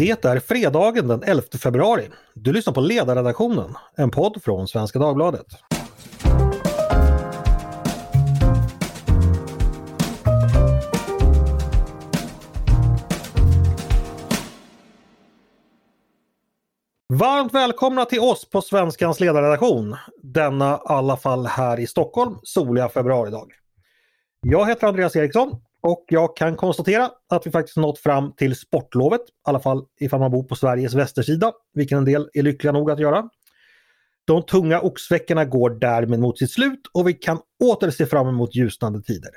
Det är fredagen den 11 februari. Du lyssnar på Ledarredaktionen, en podd från Svenska Dagbladet. Varmt välkomna till oss på Svenskans ledarredaktion. Denna i alla fall här i Stockholm, soliga februaridag. Jag heter Andreas Eriksson och jag kan konstatera att vi faktiskt nått fram till sportlovet, i alla fall ifall man bor på Sveriges västersida, vilken en del är lyckliga nog att göra. De tunga oxveckorna går därmed mot sitt slut och vi kan åter se fram emot ljusnande tider.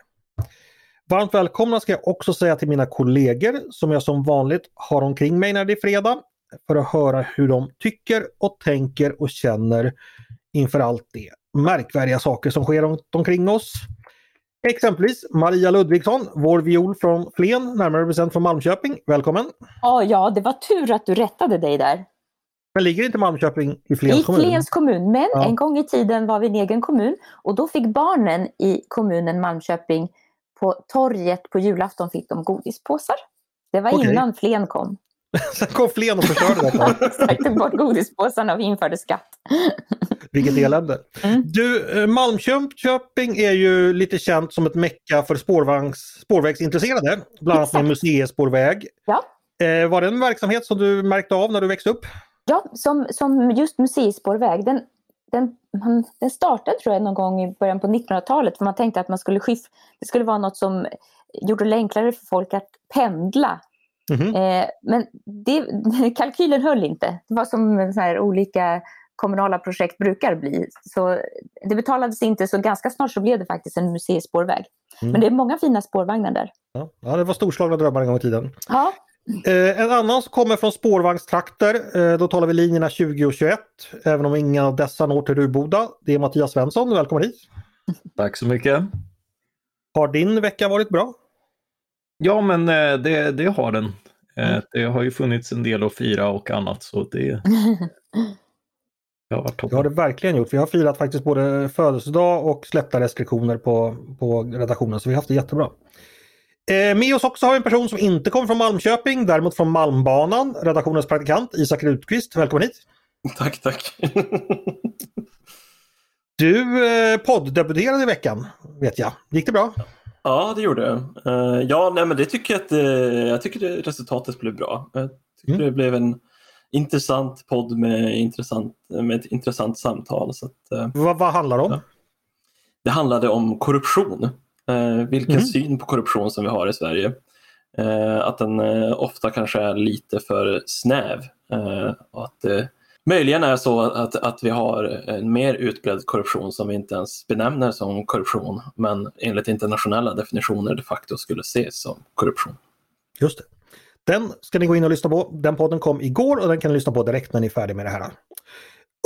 Varmt välkomna ska jag också säga till mina kollegor som jag som vanligt har omkring mig när det är fredag för att höra hur de tycker och tänker och känner inför allt det märkvärdiga saker som sker runt omkring oss. Exempelvis Maria Ludvigsson, vår viol från Flen, närmare bestämt från Malmköping. Välkommen! Oh, ja, det var tur att du rättade dig där. Men ligger inte Malmköping i Flens I kommun? I Flens kommun, men Ja. en gång i tiden var vi en egen kommun och då fick barnen i kommunen Malmköping på torget på julafton fick de godispåsar. Det var Okej. innan Flen kom. Sen kom Flen och förstörde detta. Exakt, tog bort godispåsarna och införde skatt. Vilket elände. Mm. Du, eh, Malmköping är ju lite känt som ett mecka för spårvagns, spårvägsintresserade. Bland annat med museispårväg. Ja. Eh, var det en verksamhet som du märkte av när du växte upp? Ja, som, som just museispårväg, den, den, man, den startade tror jag någon gång i början på 1900-talet för man tänkte att man skulle skiff, det skulle vara något som gjorde det enklare för folk att pendla. Mhm. Eh, men det, kalkylen höll inte. Det var som så här olika kommunala projekt brukar bli. Så det betalades inte så ganska snart så blev det faktiskt en museispårväg. Mm. Men det är många fina spårvagnar där. Ja, ja, det var storslagna drömmar en gång i tiden. Ja, Eh, en annan som kommer från spårvagnstrakter, eh, då talar vi linjerna 20 och 21, även om ingen av dessa når till Ruboda. Det är Mattias Svensson, välkommen hit! Tack så mycket. Har din vecka varit bra? Ja, men eh, det, det har den. Eh, Mm. Det har ju funnits en del att fira och annat, så det, det har varit Det toppen. har det verkligen gjort. Vi har firat faktiskt både födelsedag och släppta restriktioner på, på redaktionen, så vi har haft det jättebra. Eh, med oss också har vi en person som inte kommer från Malmköping, däremot från Malmbanan, redaktionens praktikant Isak Rutqvist. Välkommen hit! Tack, tack. Du eh, podddebuterade i veckan, vet jag. Gick det bra? ja, det gjorde jag. Eh, ja, nej, men det tycker jag att eh, jag tycker det, resultatet blev bra. Jag tycker Mm. det blev en intressant podd med, intressant, med ett intressant samtal. Så att, eh, Vad, vad handlar det om? Ja. det handlade om korruption. Vilken Mm. syn på korruption som vi har i Sverige. Att den ofta kanske är lite för snäv. Och att möjligen är det så att, att vi har en mer utbredd korruption som vi inte ens benämner som korruption men enligt internationella definitioner de facto skulle ses som korruption. Just det. Den ska ni gå in och lyssna på. Den podden kom igår och den kan ni lyssna på direkt när ni är färdiga med det här.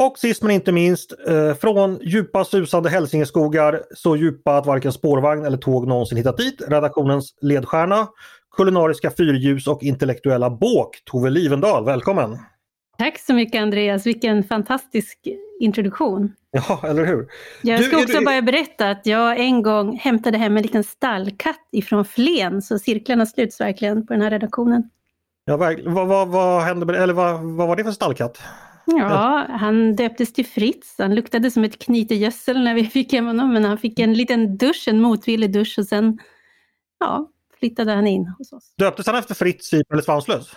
Och sist men inte minst, eh, från djupa susande hälsingeskogar, så djupa att varken spårvagn eller tåg någonsin hittat dit, redaktionens ledstjärna, kulinariska fyrljus och intellektuella båk, Tove Livendal. Välkommen! Tack så mycket Andreas, vilken fantastisk introduktion. Ja, eller hur? Jag Du, ska också du- bara berätta att jag en gång hämtade hem en liten stallkatt ifrån Flen, så cirklarna sluts verkligen på den här redaktionen. Ja, vad, vad, vad hände med eller vad, vad var det för stallkatt? Ja, han döptes till Fritz. Han luktade som ett knytegödsel när vi fick hem honom, men han fick en liten dusch, en motvillig dusch och sen ja, flyttade han in hos oss. Döptes han efter Fritz Viper eller Svanslös?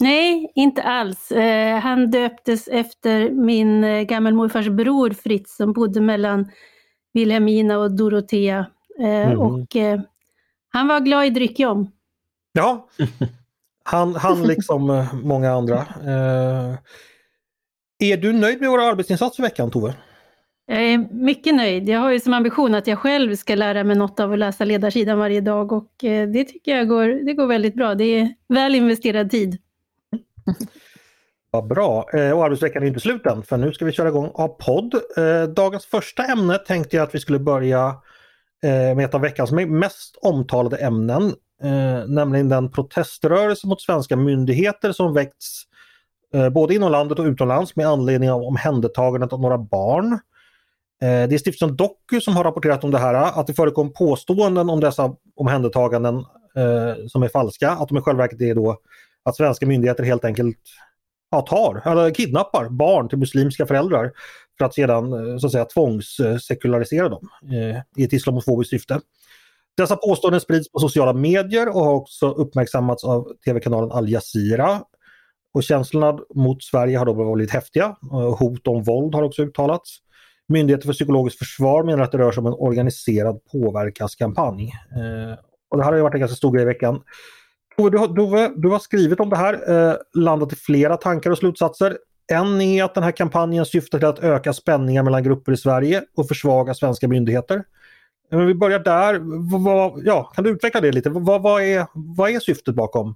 Nej, inte alls. Eh, han döptes efter min eh, gammelmorfars bror Fritz som bodde mellan Wilhelmina och Dorotea. Eh, Mhm. och, han var glad i dryckjom. Ja, han, han liksom många andra. Är du nöjd med våra arbetsinsatser i veckan Tove? Jag är mycket nöjd. Jag har ju som ambition att jag själv ska lära mig något av att läsa ledarsidan varje dag och det tycker jag går, det går väldigt bra. Det är väl investerad tid. Vad bra. Eh, och arbetsveckan är inte slut än för nu ska vi köra igång av podd. Eh, dagens första ämne tänkte jag att vi skulle börja eh, med ett av veckans mest omtalade ämnen. Nämligen den proteströrelse mot svenska myndigheter som väckts både inom landet och utomlands med anledning av omhändertagandet av några barn. Det är stiftelsen Doku som har rapporterat om det här, att det förekom påståenden om dessa omhändertaganden som är falska, att de i själva verket är då att svenska myndigheter helt enkelt ja, tar, eller kidnappar barn till muslimska föräldrar för att sedan eh, så att säga tvångssekularisera dem eh, i ett islamofobiskt syfte. Dessa påståenden sprids på sociala medier och har också uppmärksammats av tv-kanalen Al Jazeera. Och känslorna mot Sverige har då blivit häftiga. Eh, hot om våld har också uttalats. Myndigheten för psykologiskt försvar menar att det rör sig om en organiserad påverkanskampanj. Eh, och det här har varit en ganska stor grej i veckan. Ove, du, har, du, du har skrivit om det här, eh, landat i flera tankar och slutsatser. En är att den här kampanjen syftar till att öka spänningar mellan grupper i Sverige och försvaga svenska myndigheter. Men vi börjar där. Vad, ja, kan du utveckla det lite? Vad, vad, är, vad är syftet bakom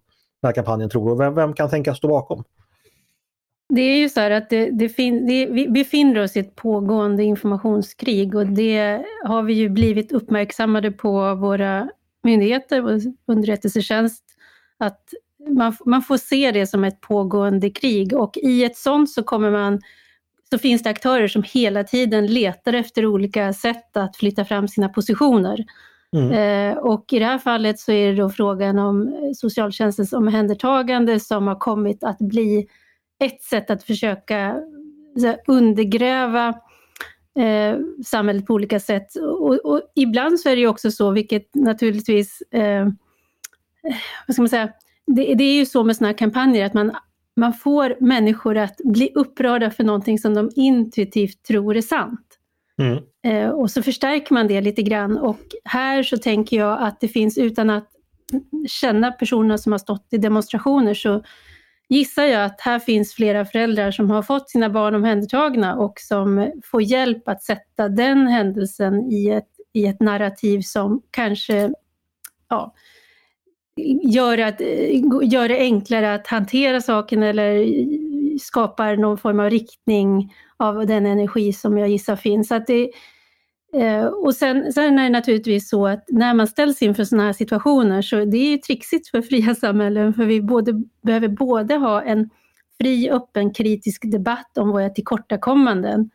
den här kampanjen tror du? Vem, vem kan tänkas stå bakom? Det är ju så här att det, det fin, det, vi befinner oss i ett pågående informationskrig och det har vi ju blivit uppmärksammade på våra myndigheter och underrättelsetjänst att man, man får se det som ett pågående krig och i ett sånt så kommer man så finns det aktörer som hela tiden letar efter olika sätt att flytta fram sina positioner. Mm. Eh, och i det här fallet så är det då frågan om socialtjänstens omhändertagande som har kommit att bli ett sätt att försöka här, undergräva eh, samhället på olika sätt. Och, och, ibland så är det också så, vilket naturligtvis, eh, vad ska man säga, det, det är ju så med sådana här kampanjer att man man får människor att bli upprörda för någonting som de intuitivt tror är sant. Mm. Eh, och så förstärker man det lite grann och här så tänker jag att det finns, utan att känna personerna som har stått i demonstrationer, så gissar jag att här finns flera föräldrar som har fått sina barn omhändertagna och som får hjälp att sätta den händelsen i ett, i ett narrativ som kanske ja, gör, att, gör det enklare att hantera saken eller skapar någon form av riktning av den energi som jag gissar finns. att det, eh, och sen, sen är det naturligtvis så att när man ställs inför sådana här situationer så det är trixigt för fria samhällen för vi både, behöver både ha en fri, öppen, kritisk debatt om våra tillkortakommanden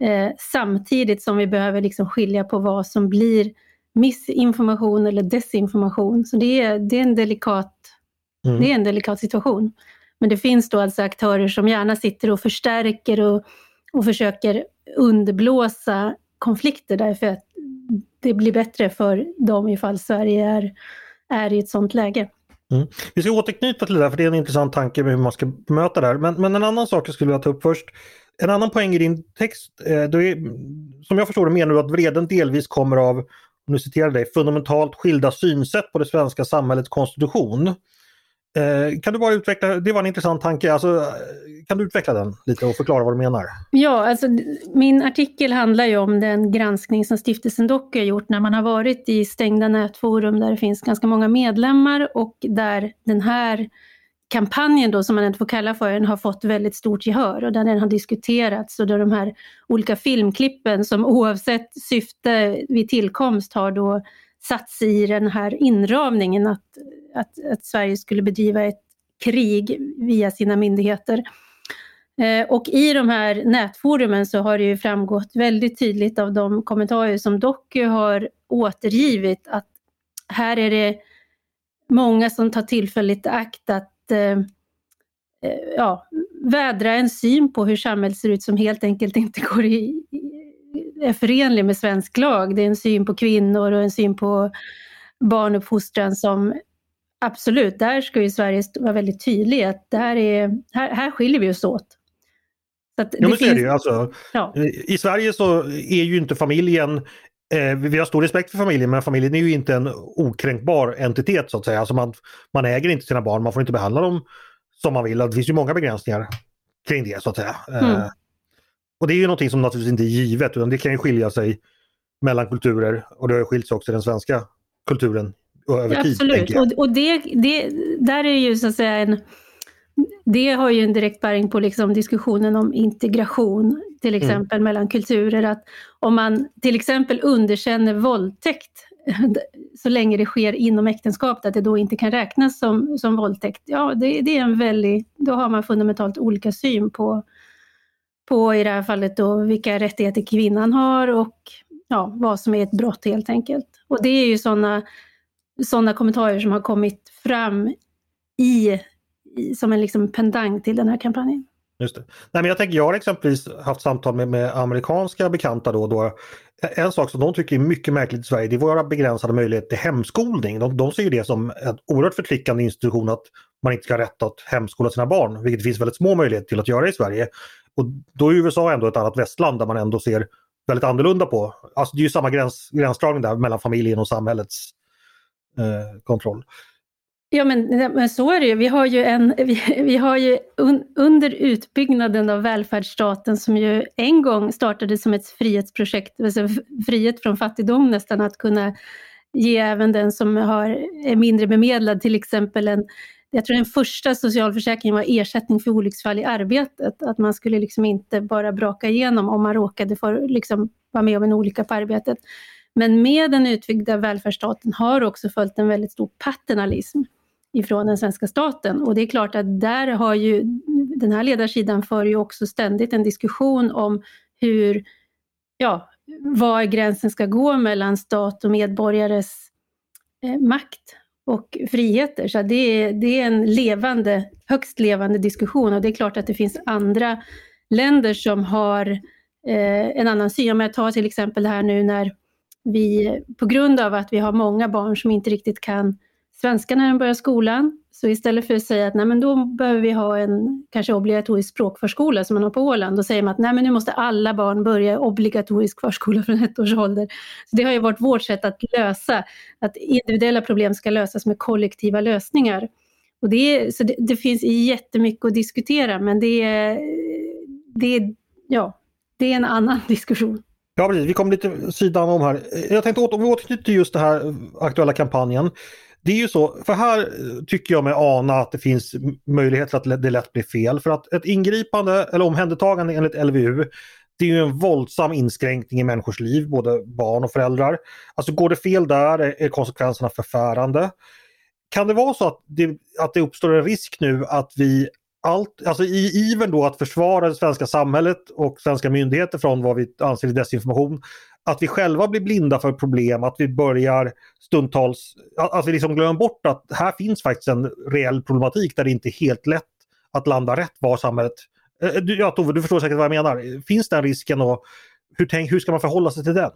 eh, samtidigt som vi behöver liksom skilja på vad som blir missinformation eller desinformation. Så det är, det är, en, delikat, mm. det är en delikat situation. Men det finns då alltså aktörer som gärna sitter och förstärker och, och försöker underblåsa konflikter därför att det blir bättre för dem ifall Sverige är, är i ett sådant läge. Mm. Vi ska återknyta till det där för det är en intressant tanke med hur man ska möta det här. Men, men en annan sak jag skulle vilja ta upp först. En annan poäng i din text, eh, är, som jag förstår det menar du att vreden delvis kommer av nu citerar dig, fundamentalt skilda synsätt på det svenska samhällets konstitution. Eh, kan du bara utveckla, det var en intressant tanke, alltså, eh, kan du utveckla den lite och förklara vad du menar? Ja, alltså, min artikel handlar ju om den granskning som stiftelsen Docker har gjort när man har varit i stängda nätforum där det finns ganska många medlemmar och där den här kampanjen då, som man inte får kalla för den, har fått väldigt stort gehör och där den har diskuterats och där de här olika filmklippen som oavsett syfte vid tillkomst har då satts i den här inramningen att, att, att Sverige skulle bedriva ett krig via sina myndigheter. Eh, och i de här nätforumen så har det ju framgått väldigt tydligt av de kommentarer som Doku har återgivit att här är det många som tar tillfället i akt att eh, eh, ja, vädra en syn på hur samhället ser ut som helt enkelt inte går i, är förenlig med svensk lag. Det är en syn på kvinnor och en syn på barnuppfostran som absolut, där ska ju Sverige vara väldigt tydlig att där är, här, här skiljer vi oss åt. Så att ja, men finns... det ju. Alltså, ja. I Sverige så är ju inte familjen Eh, vi har stor respekt för familjen men familjen är ju inte en okränkbar entitet så att säga. Alltså man, man äger inte sina barn, man får inte behandla dem som man vill. Det finns ju många begränsningar kring det så att säga. Eh, mm. och det är ju någonting som naturligtvis inte är givet utan det kan ju skilja sig mellan kulturer och det har skilt sig också i den svenska kulturen över tid. Absolut, och, och det, det, där är ju så att säga en det har ju en direkt bäring på liksom diskussionen om integration, till mm. exempel mm. mellan kulturer. Att om man till exempel underkänner våldtäkt så länge det sker inom äktenskapet, att det då inte kan räknas som, som våldtäkt. Ja, det, det är en väldigt, då har man fundamentalt olika syn på, på i det här fallet då vilka rättigheter kvinnan har och ja, vad som är ett brott helt enkelt. Och det är ju sådana såna kommentarer som har kommit fram i som en liksom pendang till den här kampanjen. Just det. Nej, men jag, tänker, jag har exempelvis haft samtal med, med amerikanska bekanta då, då. En sak som de tycker är mycket märkligt i Sverige det är våra begränsade möjligheter till hemskolning. De, de ser det som en oerhört förtryckande institution att man inte ska ha rätt att hemskola sina barn, vilket det finns väldigt små möjligheter till att göra i Sverige. Och då är USA ändå ett annat västland där man ändå ser väldigt annorlunda på. Alltså det är ju samma gräns, gränsdragning där mellan familjen och samhällets eh, kontroll. Ja men, men så är det ju. Vi har ju, en, vi, vi har ju un, under utbyggnaden av välfärdsstaten som ju en gång startade som ett frihetsprojekt, alltså frihet från fattigdom nästan, att kunna ge även den som har, är mindre bemedlad till exempel en jag tror den första socialförsäkringen var ersättning för olycksfall i arbetet. Att man skulle liksom inte bara braka igenom om man råkade för, liksom, vara med om en olycka på arbetet. Men med den utbyggda välfärdsstaten har också följt en väldigt stor paternalism ifrån den svenska staten. Och det är klart att där har ju den här ledarsidan för ju också ständigt en diskussion om hur, ja, var gränsen ska gå mellan stat och medborgares eh, makt och friheter. Så det är, det är en levande, högst levande diskussion och det är klart att det finns andra länder som har eh, en annan syn. Om jag tar till exempel det här nu när vi, på grund av att vi har många barn som inte riktigt kan svenska när de börjar skolan, så istället för att säga att nej, men då behöver vi ha en kanske obligatorisk språkförskola som man har på Åland, då säger man att nej, men nu måste alla barn börja obligatorisk förskola från ett års ålder. Så det har ju varit vårt sätt att lösa, att individuella problem ska lösas med kollektiva lösningar. Och det, är, så det, det finns jättemycket att diskutera, men det är, det, är, ja, det är en annan diskussion. Ja, precis. Vi kom lite sidan om här. Jag tänkte åter, vi återknyter till just den här aktuella kampanjen. Det är ju så, för här eh, tycker jag mig ana att det finns möjligheter att det lätt blir fel. För att ett ingripande eller omhändertagande enligt LVU det är ju en våldsam inskränkning i människors liv, både barn och föräldrar. Alltså går det fel där är konsekvenserna förfärande. Kan det vara så att det, att det uppstår en risk nu att vi allt, alltså i ivern då att försvara det svenska samhället och svenska myndigheter från vad vi anser är desinformation, att vi själva blir blinda för problem, att vi börjar stundtals, att vi liksom glömmer bort att här finns faktiskt en reell problematik där det inte är helt lätt att landa rätt var samhället... Eh, ja Tove, du förstår säkert vad jag menar. Finns den risken och hur, tänk, hur ska man förhålla sig till den?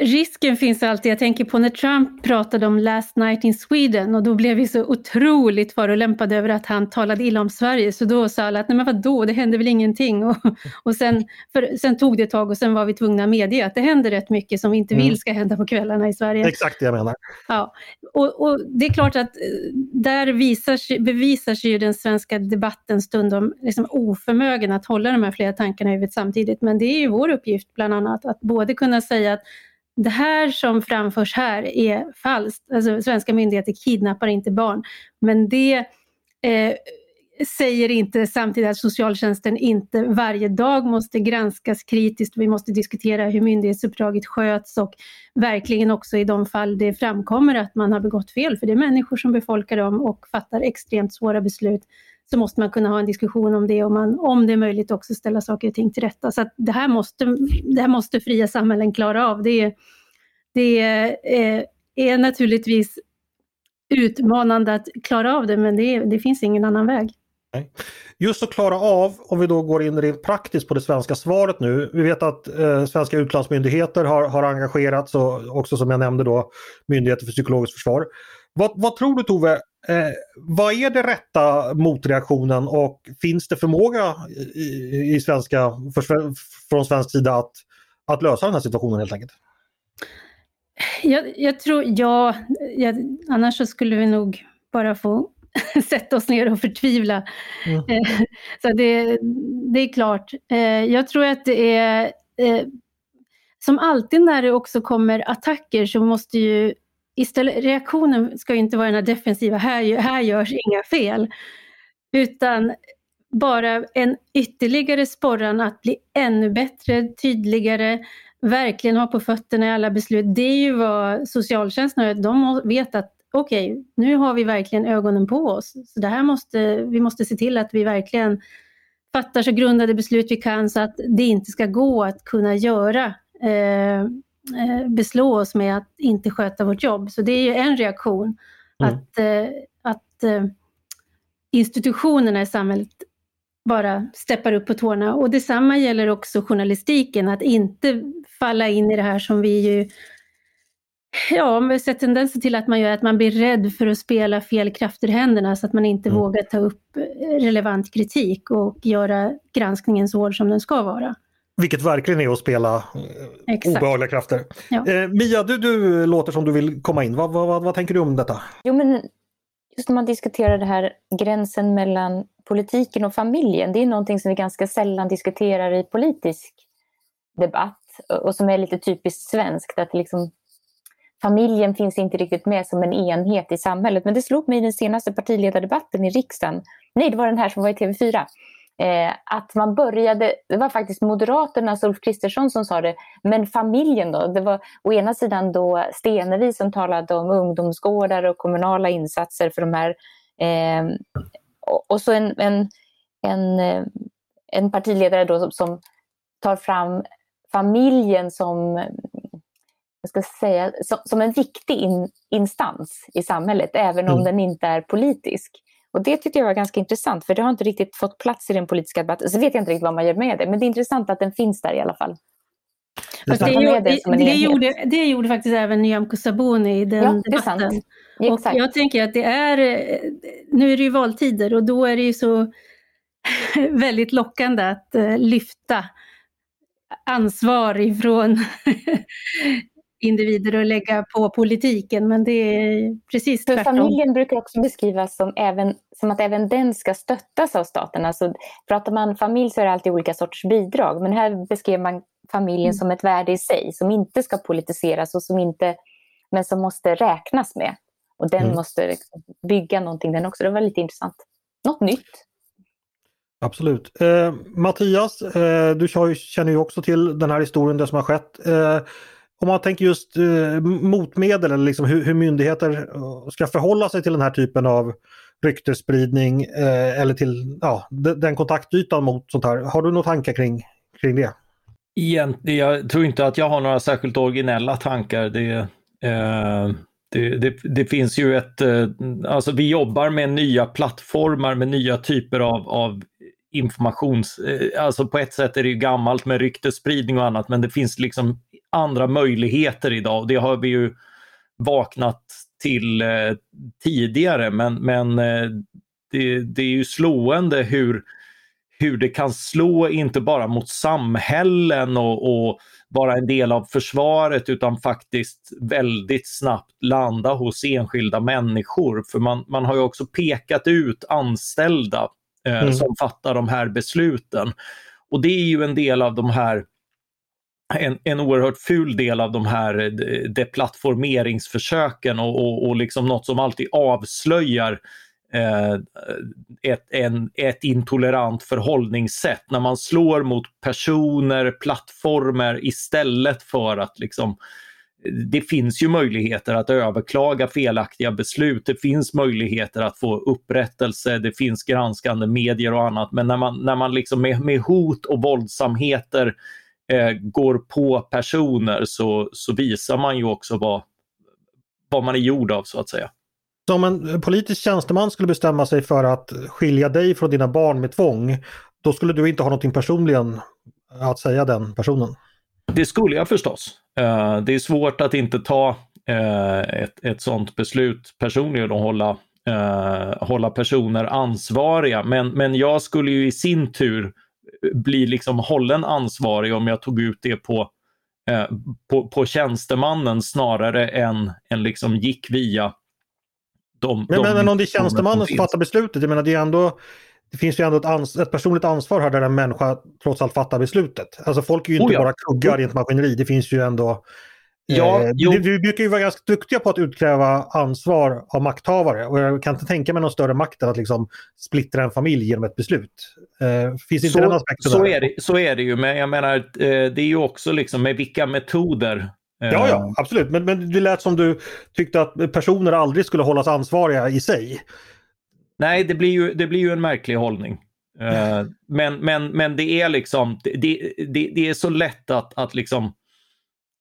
Risken finns alltid. Jag tänker på när Trump pratade om Last Night in Sweden och då blev vi så otroligt förolämpade över att han talade illa om Sverige. Så då sa alla att nej men vadå, det hände väl ingenting. Och, och sen, för, sen tog det ett tag och sen var vi tvungna att medge att det händer rätt mycket som vi inte vill mm. ska hända på kvällarna i Sverige. Exakt det jag menar. Ja, och, och det är klart att eh, där visar, bevisar sig ju den svenska debatten stundom liksom oförmögen att hålla de här flera tankarna i huvudet samtidigt. Men det är ju vår uppgift bland annat att både kunna säga att det här som framförs här är falskt. Alltså, svenska myndigheter kidnappar inte barn. Men det eh, säger inte samtidigt att socialtjänsten inte varje dag måste granskas kritiskt. Vi måste diskutera hur myndighetsuppdraget sköts och verkligen också i de fall det framkommer att man har begått fel, för det är människor som befolkar dem och fattar extremt svåra beslut så måste man kunna ha en diskussion om det och man, om det är möjligt också ställa saker och ting till rätta. Så det, här måste, det här måste fria samhällen klara av. Det, det är, eh, är naturligtvis utmanande att klara av det men det, det finns ingen annan väg. Just att klara av, om vi då går in rent praktiskt på det svenska svaret nu. Vi vet att eh, svenska utlandsmyndigheter har, har engagerats och också som jag nämnde då Myndigheten för psykologiskt försvar. Vad, vad tror du Tove, Eh, vad är det rätta motreaktionen och finns det förmåga i, i svenska, för, från svensk sida att, att lösa den här situationen helt enkelt? Jag, jag tror, ja, jag, annars så skulle vi nog bara få sätta oss ner och förtvivla. Mm. Eh, så det, det är klart. Eh, jag tror att det är, eh, som alltid när det också kommer attacker så måste ju istället, reaktionen ska inte vara den här defensiva, här, här görs inga fel. Utan bara en ytterligare sporran att bli ännu bättre, tydligare, verkligen ha på fötterna i alla beslut. Det är ju vad socialtjänsten har, de vet att okej, okay, nu har vi verkligen ögonen på oss. Så det här måste, vi måste se till att vi verkligen fattar så grundade beslut vi kan så att det inte ska gå att kunna göra eh, Eh, beslå oss med att inte sköta vårt jobb. Så det är en reaktion. Mm. Att, eh, att eh, institutionerna i samhället bara steppar upp på tårna. Och detsamma gäller också journalistiken, att inte falla in i det här som vi ju Ja, vi sett tendenser till att man gör att man blir rädd för att spela fel krafter i händerna så att man inte mm. vågar ta upp relevant kritik och göra granskningen så hård som den ska vara. Vilket verkligen är att spela Exakt. obehagliga krafter. Ja. Eh, Mia, du, du låter som du vill komma in. Vad, vad, vad tänker du om detta? Jo, men just när man diskuterar det här gränsen mellan politiken och familjen. Det är någonting som vi ganska sällan diskuterar i politisk debatt och som är lite typiskt svenskt. Att liksom, familjen finns inte riktigt med som en enhet i samhället. Men det slog mig i den senaste partiledardebatten i riksdagen. Nej, det var den här som var i TV4 Eh, att man började, det var faktiskt Moderaternas Ulf Kristersson som sa det, men familjen då? Det var å ena sidan då Stenevi som talade om ungdomsgårdar och kommunala insatser för de här. Eh, och, och, så en, en, en, eh, en partiledare då som, som tar fram familjen som jag ska säga, som, som en viktig in, instans i samhället, även om mm. den inte är politisk. Och det tyckte jag var ganska intressant, för det har inte riktigt fått plats i den politiska debatten. Så vet jag inte riktigt vad man gör med det, men det är intressant att den finns där i alla fall. Det, det, gjorde, det, gjorde, det gjorde faktiskt även Nyamko Sabuni i den ja, debatten. Och jag tänker att det är, nu är det ju valtider och då är det ju så väldigt lockande att uh, lyfta ansvar ifrån individer och lägga på politiken, men det är precis tvärtom. För familjen brukar också beskrivas som, även, som att även den ska stöttas av staten. Alltså, pratar man familj så är det alltid olika sorters bidrag, men här beskriver man familjen mm. som ett värde i sig, som inte ska politiseras och som inte, men som måste räknas med. Och den mm. måste liksom bygga någonting den också. Det var lite intressant. Något nytt. Absolut. Eh, Mattias, eh, du känner ju också till den här historien, det som har skett. Eh, om man tänker just eh, motmedel eller liksom hur, hur, myndigheter eh, ska förhålla sig till den här typen av ryktesspridning eh, eller till ja, den kontaktytan mot sånt här. Har du några tankar kring, kring det? Egentligen, jag tror inte att jag har några särskilt originella tankar. Det, eh, det, det, det, finns ju ett, eh, alltså vi jobbar med nya plattformar med nya typer av, av informations, eh, alltså på ett sätt är det ju gammalt med ryktesspridning och annat men det finns liksom andra möjligheter idag. Det har vi ju vaknat till eh, tidigare men, men eh, det, det, är ju slående hur, hur det kan slå inte bara mot samhällen och, och vara en del av försvaret utan faktiskt väldigt snabbt landa hos enskilda människor. För man, man har ju också pekat ut anställda eh, mm. som fattar de här besluten. Och det är ju en del av de här en, en oerhört ful del av de här eh, deplattformeringsförsöken och, och, och liksom något som alltid avslöjar eh, ett, en, ett intolerant förhållningssätt. När man slår mot personer, plattformar istället för att liksom eh, det finns ju möjligheter att överklaga felaktiga beslut. Det finns möjligheter att få upprättelse. Det finns granskande medier och annat. Men när man, när man liksom med, med hot och våldsamheter eh, går på personer så, så visar man ju också vad, vad man är gjord av så att säga. Så om en politisk tjänsteman skulle bestämma sig för att skilja dig från dina barn med tvång, då skulle du inte ha någonting personligen att säga den personen? Det skulle jag förstås. Uh, det är svårt att inte ta uh, ett, ett sådant beslut personligen och hålla, uh, hålla personer ansvariga. Men, men jag skulle ju i sin tur bli liksom hållen ansvarig om jag tog ut det på, eh, på, på tjänstemannen snarare än, än liksom gick via de... Men, de, men om det är tjänstemannen som fattar beslutet, jag menar det är ändå det finns ju ändå ett, ans ett personligt ansvar här där en människa trots allt fattar beslutet. Alltså folk är ju inte oh ja. bara kuggar i ett maskineri, det finns ju ändå Ja, eh, vi brukar ju vara ganska duktiga på att utkräva ansvar av makthavare och jag kan inte tänka mig någon större makt än att liksom splittra en familj genom ett beslut. Eh, finns inte så, den aspekten så Är det, så är det ju, men jag menar eh, det är ju också liksom med vilka metoder eh... Ja, ja, absolut. Men, men det lät som du tyckte att personer aldrig skulle hållas ansvariga i sig. Nej, det blir ju, det blir ju en märklig hållning. Uh, men, men, men det är liksom, det, det, det är så lätt att, att liksom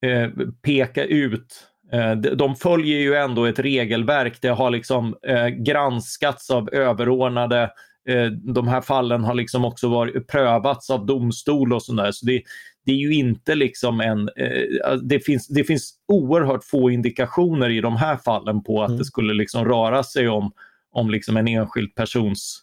eh, peka ut Eh, de följer ju ändå ett regelverk. Det har liksom eh, granskats av överordnade. Eh, de här fallen har liksom också varit, prövats av domstol och sådär. Så det, det är ju inte liksom en... Eh, det, finns, det finns oerhört få indikationer i de här fallen på att mm. det skulle liksom röra sig om, om liksom en enskild persons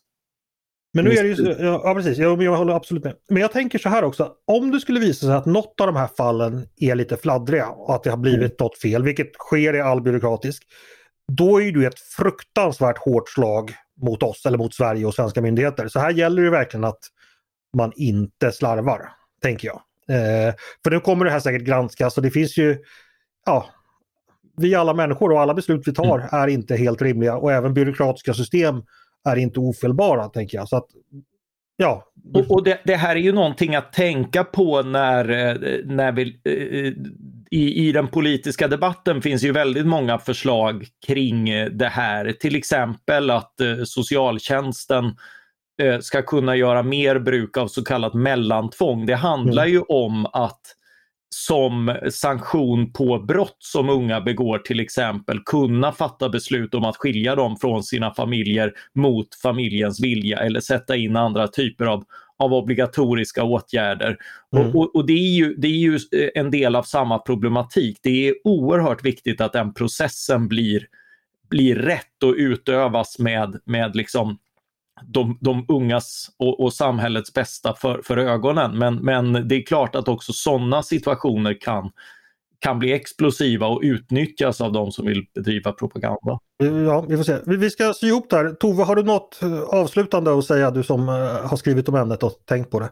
men nu är det ju, ja preprecis, jag, jag håller absolut med. Men jag tänker så här också, om det skulle visa sig att något av de här fallen är lite fladdriga och att det har blivit mm. något fel, vilket sker i all byråkratisk, då är det ett fruktansvärt hårt slag mot oss eller mot Sverige och svenska myndigheter. Så här gäller det verkligen att man inte slarvar, tänker jag. Eh, för nu kommer det här säkert granskas och det finns ju, ja, vi alla människor och alla beslut vi tar mm. är inte helt rimliga och även byråkratiska system är inte ofelbara, tänker jag. Så att, ja. Och, och det, det, här är ju någonting att tänka på när, eh, när vi, eh, i, i den politiska debatten finns ju väldigt många förslag kring eh, det här. Till exempel att socialtjänsten ska kunna göra mer bruk av så kallat mellantvång. Det handlar mm. ju om att som sanktion på brott som unga begår till exempel kunna fatta beslut om att skilja dem från sina familjer mot familjens vilja eller sätta in andra typer av, av obligatoriska åtgärder. Mm. Och, och, och, det, är ju, det är ju en del av samma problematik. Det är oerhört viktigt att den processen blir, blir rätt och utövas med, med liksom de, de ungas och, och, samhällets bästa för, för ögonen. Men, men det är klart att också sådana situationer kan, kan bli explosiva och utnyttjas av de som vill bedriva propaganda. Ja, vi får se. Vi ska sy ihop det här. Tove, har du något eh, avslutande att säga, du som eh, har skrivit om ämnet och tänkt på det?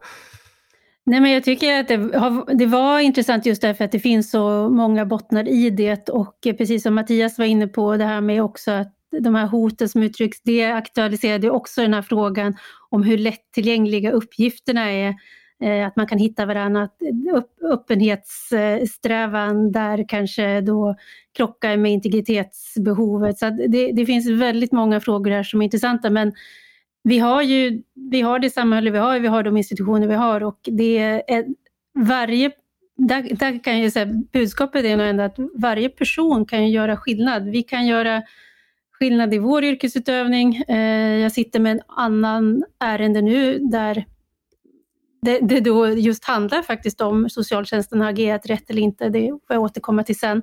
Nej, men jag tycker att det, har, det, var intressant just därför att det finns så många bottnar i det och precis som Mattias var inne på det här med också att de här hoten som uttrycks, det aktualiserade också den här frågan om hur lättillgängliga uppgifterna är. Eh, att man kan hitta varandra, att öppenhetssträvan där kanske då krockar med integritetsbehovet. Så det, det, finns väldigt många frågor här som är intressanta men vi har ju vi har det samhälle vi har, vi har de institutioner vi har och det är varje där, där kan jag säga, budskapet är nog ändå att varje person kan göra skillnad. Vi kan göra skillnad i vår yrkesutövning. Eh, jag sitter med en annan ärende nu där det, det då just handlar faktiskt om socialtjänsten har agerat rätt eller inte, det får jag återkomma till sen.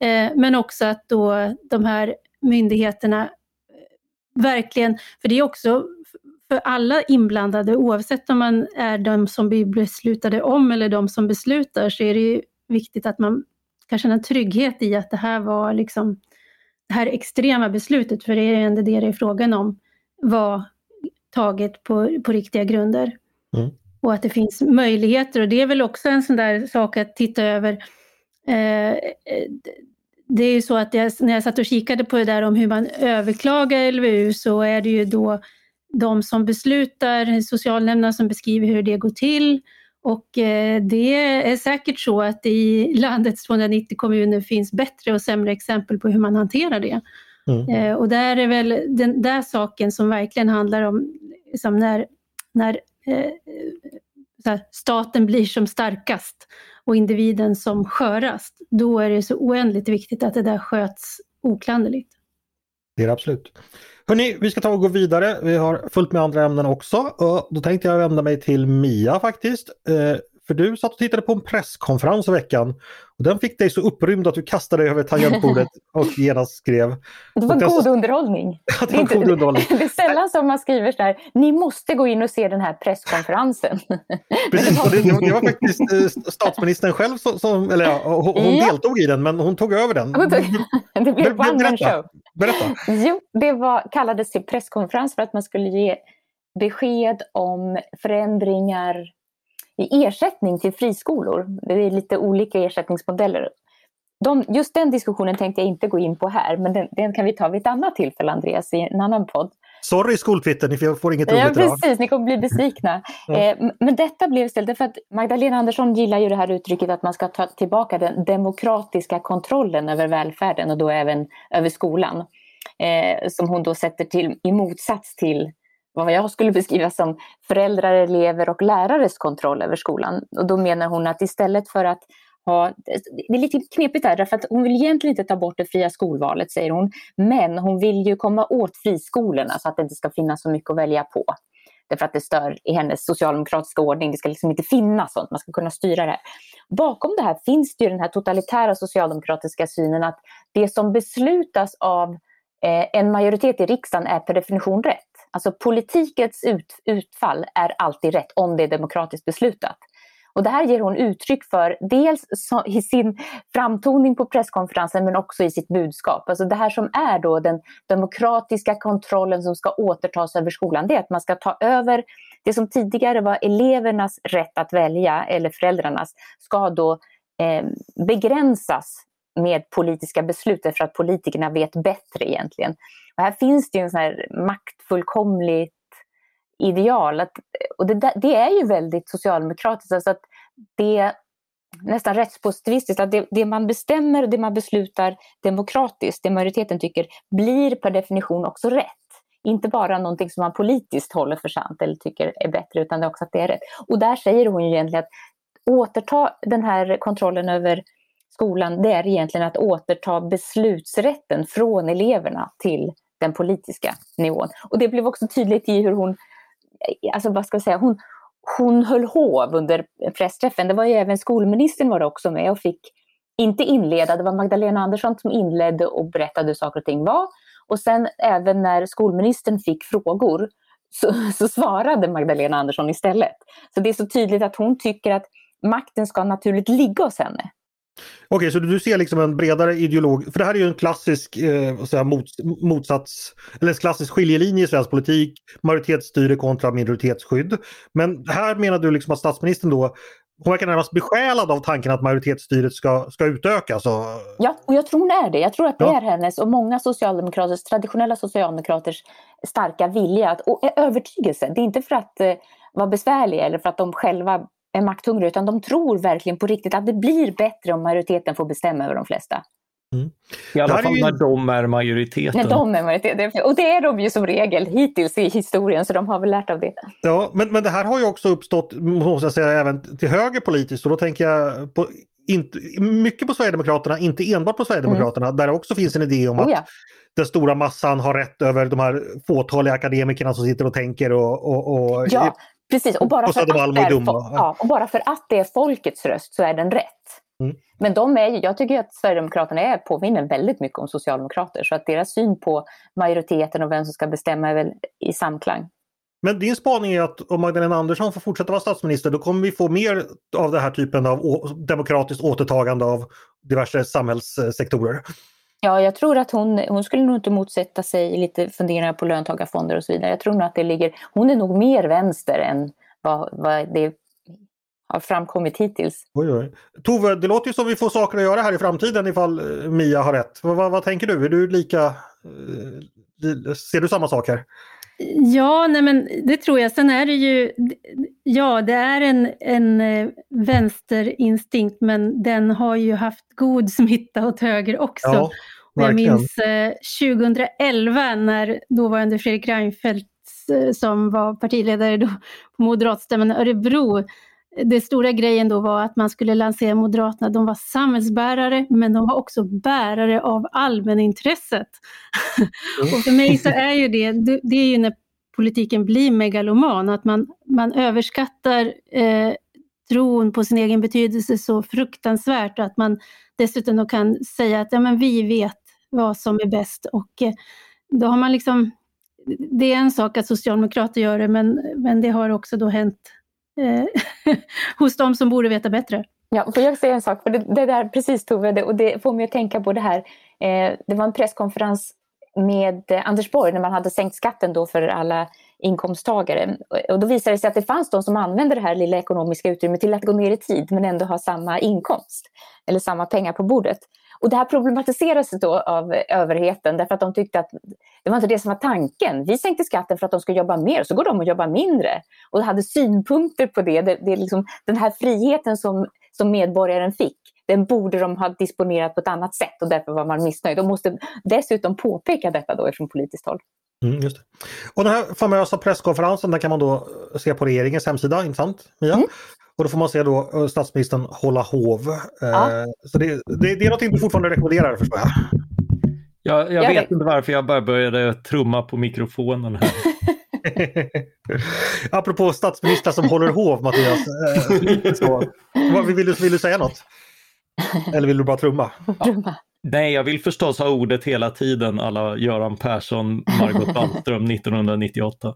Eh, men också att då de här myndigheterna eh, verkligen, för det är också för alla inblandade, oavsett om man är de som blir beslutade om eller de som beslutar, så är det ju viktigt att man kan känna trygghet i att det här var liksom det här extrema beslutet, för det är ändå det det är frågan om, var taget på, på riktiga grunder. Mm. Och att det finns möjligheter och det är väl också en sån där sak att titta över. Eh, det är ju så att jag, när jag satt och kikade på det där om hur man överklagar LVU så är det ju då de som beslutar, socialnämnderna som beskriver hur det går till och eh, det är säkert så att i landets 290 kommuner finns bättre och sämre exempel på hur man hanterar det. Mm. Eh, och där är väl den där saken som verkligen handlar om liksom när, när eh, staten blir som starkast och individen som skörast. Då är det så oändligt viktigt att det där sköts oklanderligt. Det är det absolut. Hörni, vi ska ta och gå vidare. Vi har fullt med andra ämnen också. Och då tänkte jag vända mig till Mia faktiskt. Eh, för du satt och tittade på en presskonferens i veckan. Och den fick dig så upprymd att du kastade dig över tangentbordet och genast skrev. Det var god så... underhållning. Ja, det, var inte, god underhållning. det är sällan som man skriver så här, ni måste gå in och se den här presskonferensen. Precis, och det, det var faktiskt eh, statsministern själv som, som eller ja, hon ja. deltog i den men hon tog över den. det blev one man show. Berätta. Jo, det var, kallades till presskonferens för att man skulle ge besked om förändringar i ersättning till friskolor. Det är lite olika ersättningsmodeller. De, just den diskussionen tänkte jag inte gå in på här, men den, den, kan vi ta vid ett annat tillfälle, Andreas, i en annan podd. Sorry skoltwitter, ni får inget roligt Ja, precis, ni kommer bli besvikna. mm. eh, men detta blev istället för att Magdalena Andersson gillar ju det här uttrycket att man ska ta tillbaka den demokratiska kontrollen över välfärden och då även över skolan. Eh, som hon då sätter till i motsats till vad jag skulle beskriva som föräldrar, elever och lärares kontroll över skolan. Och då menar hon att istället för att ha... Det är lite knepigt där, därför att hon vill egentligen inte ta bort det fria skolvalet, säger hon. Men hon vill ju komma åt friskolorna så att det inte ska finnas så mycket att välja på. Därför att det stör i hennes socialdemokratiska ordning. Det ska liksom inte finnas sånt, man ska kunna styra det här. Bakom det här finns det ju den här totalitära socialdemokratiska synen att det som beslutas av eh, en majoritet i riksdagen är per definition rätt. Alltså politikens ut, utfall är alltid rätt om det är demokratiskt beslutat. Och det här ger hon uttryck för dels i sin framtoning på presskonferensen men också i sitt budskap. Alltså det här som är då den demokratiska kontrollen som ska återtas över skolan, det är att man ska ta över det som tidigare var elevernas rätt att välja, eller föräldrarnas, ska då eh, begränsas med politiska beslut för att politikerna vet bättre egentligen. Och här finns det ju en sån här maktfullkomligt ideal. Att, och det, det, är ju väldigt socialdemokratiskt. Alltså att det nästan rättspositivistiskt, att det, det, man bestämmer och det man beslutar demokratiskt, det majoriteten tycker, blir per definition också rätt. Inte bara någonting som man politiskt håller för sant eller tycker är bättre, utan också att det är rätt. Och där säger hon ju egentligen att återta den här kontrollen över skolan, det är egentligen att återta beslutsrätten från eleverna till den politiska nivån. Och det blev också tydligt i hur hon, alltså vad ska jag säga, hon, hon höll hov under pressträffen. Det var ju även skolministern var också med och fick inte inleda, det var Magdalena Andersson som inledde och berättade hur saker och ting var. Och sen även när skolministern fick frågor så, så svarade Magdalena Andersson istället. Så det är så tydligt att hon tycker att makten ska naturligt ligga hos henne. Okej, okay, så du ser liksom en bredare ideolog, för det här är ju en klassisk eh, säga, mot, motsats, eller en klassisk skiljelinje i svensk politik, majoritetsstyre kontra minoritetsskydd. Men här menar du liksom att statsministern då hon verkar närmast besjälad av tanken att majoritetsstyret ska, ska utökas. Och... Ja, och jag tror hon är det. Jag tror att det ja. är hennes och många socialdemokraters, traditionella socialdemokraters starka vilja att, och övertygelse. Det är inte för att eh, vara besvärlig eller för att de själva är makthungriga utan de tror verkligen på riktigt att det blir bättre om majoriteten får bestämma över de flesta. Mm. I alla fall ju... när de är majoriteten. När de är majoriteten. Och det är de ju som regel hittills i historien så de har väl lärt av det. Ja, men, men det här har ju också uppstått, måste jag säga, även till höger politiskt och då tänker jag på, inte, mycket på Sverigedemokraterna, inte enbart på Sverigedemokraterna, mm. där det också finns en idé om att oh ja. den stora massan har rätt över de här fåtaliga akademikerna som sitter och tänker och, och, och ja. Precis, och bara, och, för att det är, ja, och bara för att det är folkets röst så är den rätt. Mm. Men de är, jag tycker att Sverigedemokraterna är, påminner väldigt mycket om socialdemokrater så att deras syn på majoriteten och vem som ska bestämma är väl i samklang. Men din spaning är att om Magdalena Andersson får fortsätta vara statsminister då kommer vi få mer av den här typen av demokratiskt återtagande av diverse samhällssektorer? Ja, jag tror att hon, hon skulle nog inte motsätta sig lite funderingar på löntagarfonder och så vidare. Jag tror nog att det ligger, hon är nog mer vänster än vad, vad det har framkommit hittills. Oj, oj. Tove, det låter ju som vi får saker att göra här i framtiden ifall eh, Mia har rätt. Vad, vad, vad tänker du? Är du lika... Eh, ser du samma saker? Ja, nej men det tror jag. Sen är det ju, ja det är en, en eh, vänsterinstinkt men den har ju haft god smitta åt höger också. Ja, jag minns eh, 2011 när dåvarande Fredrik Reinfeldt eh, som var partiledare då på moderatstämman i Örebro det stora grejen då var att man skulle lansera Moderaterna. De var samhällsbärare men de var också bärare av allmänintresset. Mm. och för mig så är ju det, det är ju när politiken blir megaloman, att man, man överskattar eh, tron på sin egen betydelse så fruktansvärt att man dessutom då kan säga att ja, men vi vet vad som är bäst och eh, då har man liksom det är en sak att socialdemokrater gör det men, men det har också då hänt Eh, hos de som borde veta bättre. Ja, får jag säga en sak? För det, det där, precis Tove, det, och det får mig att tänka på det här. Eh, det var en presskonferens med eh, Anders Borg när man hade sänkt skatten då för alla inkomsttagare. Och då visade det sig att det fanns de som använde det här lilla ekonomiska utrymmet till att gå ner i tid men ändå ha samma inkomst eller samma pengar på bordet. Och det här problematiserades då av överheten därför att de tyckte att det var inte det som var tanken. Vi sänkte skatten för att de ska jobba mer, så går de och jobbar mindre. Och hade synpunkter på det. det, det liksom, den här friheten som, som medborgaren fick, den borde de ha disponerat på ett annat sätt och därför var man missnöjd. De måste dessutom påpeka detta då från politiskt håll. Mm, just det. Och den här famösa presskonferensen, den kan man då se på regeringens hemsida, intressant Mia? Mm. Och då får man se då eh, statsministern hålla hov. Eh, Ja. Så det, det, det är någonting du fortfarande rekommenderar förstår jag. Jag, jag Jag vet inte varför jag bara började trumma på mikrofonen här. Apropå statsministrar som håller hov Mattias. Eh, så. Vill, du, vill du säga något? Eller vill du bara trumma? Drömma. Nej, jag vill förstås ha ordet hela tiden alla Göran Persson, Margot Wallström 1998.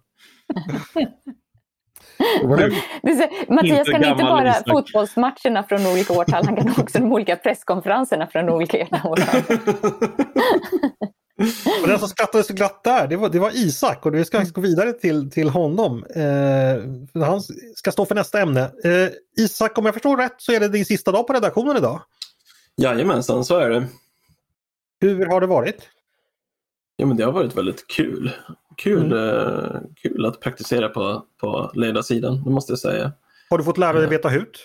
Så, Mattias Inte kan inte bara Isak. fotbollsmatcherna från olika årtal, han kan också de olika presskonferenserna från olika årtal. Och den som skrattade så glatt där, det var, det var Isak och vi ska faktiskt gå vidare till, till honom. Eh, han ska stå för nästa ämne. Eh, Isak, om jag förstår rätt så är det din sista dag på redaktionen idag. Jajamensan, så är det. Hur har det varit? Ja, men det har varit väldigt kul. Kul, eh, kul att praktisera på, på ledarsidan, det måste jag säga. Har du fått lära dig veta hut?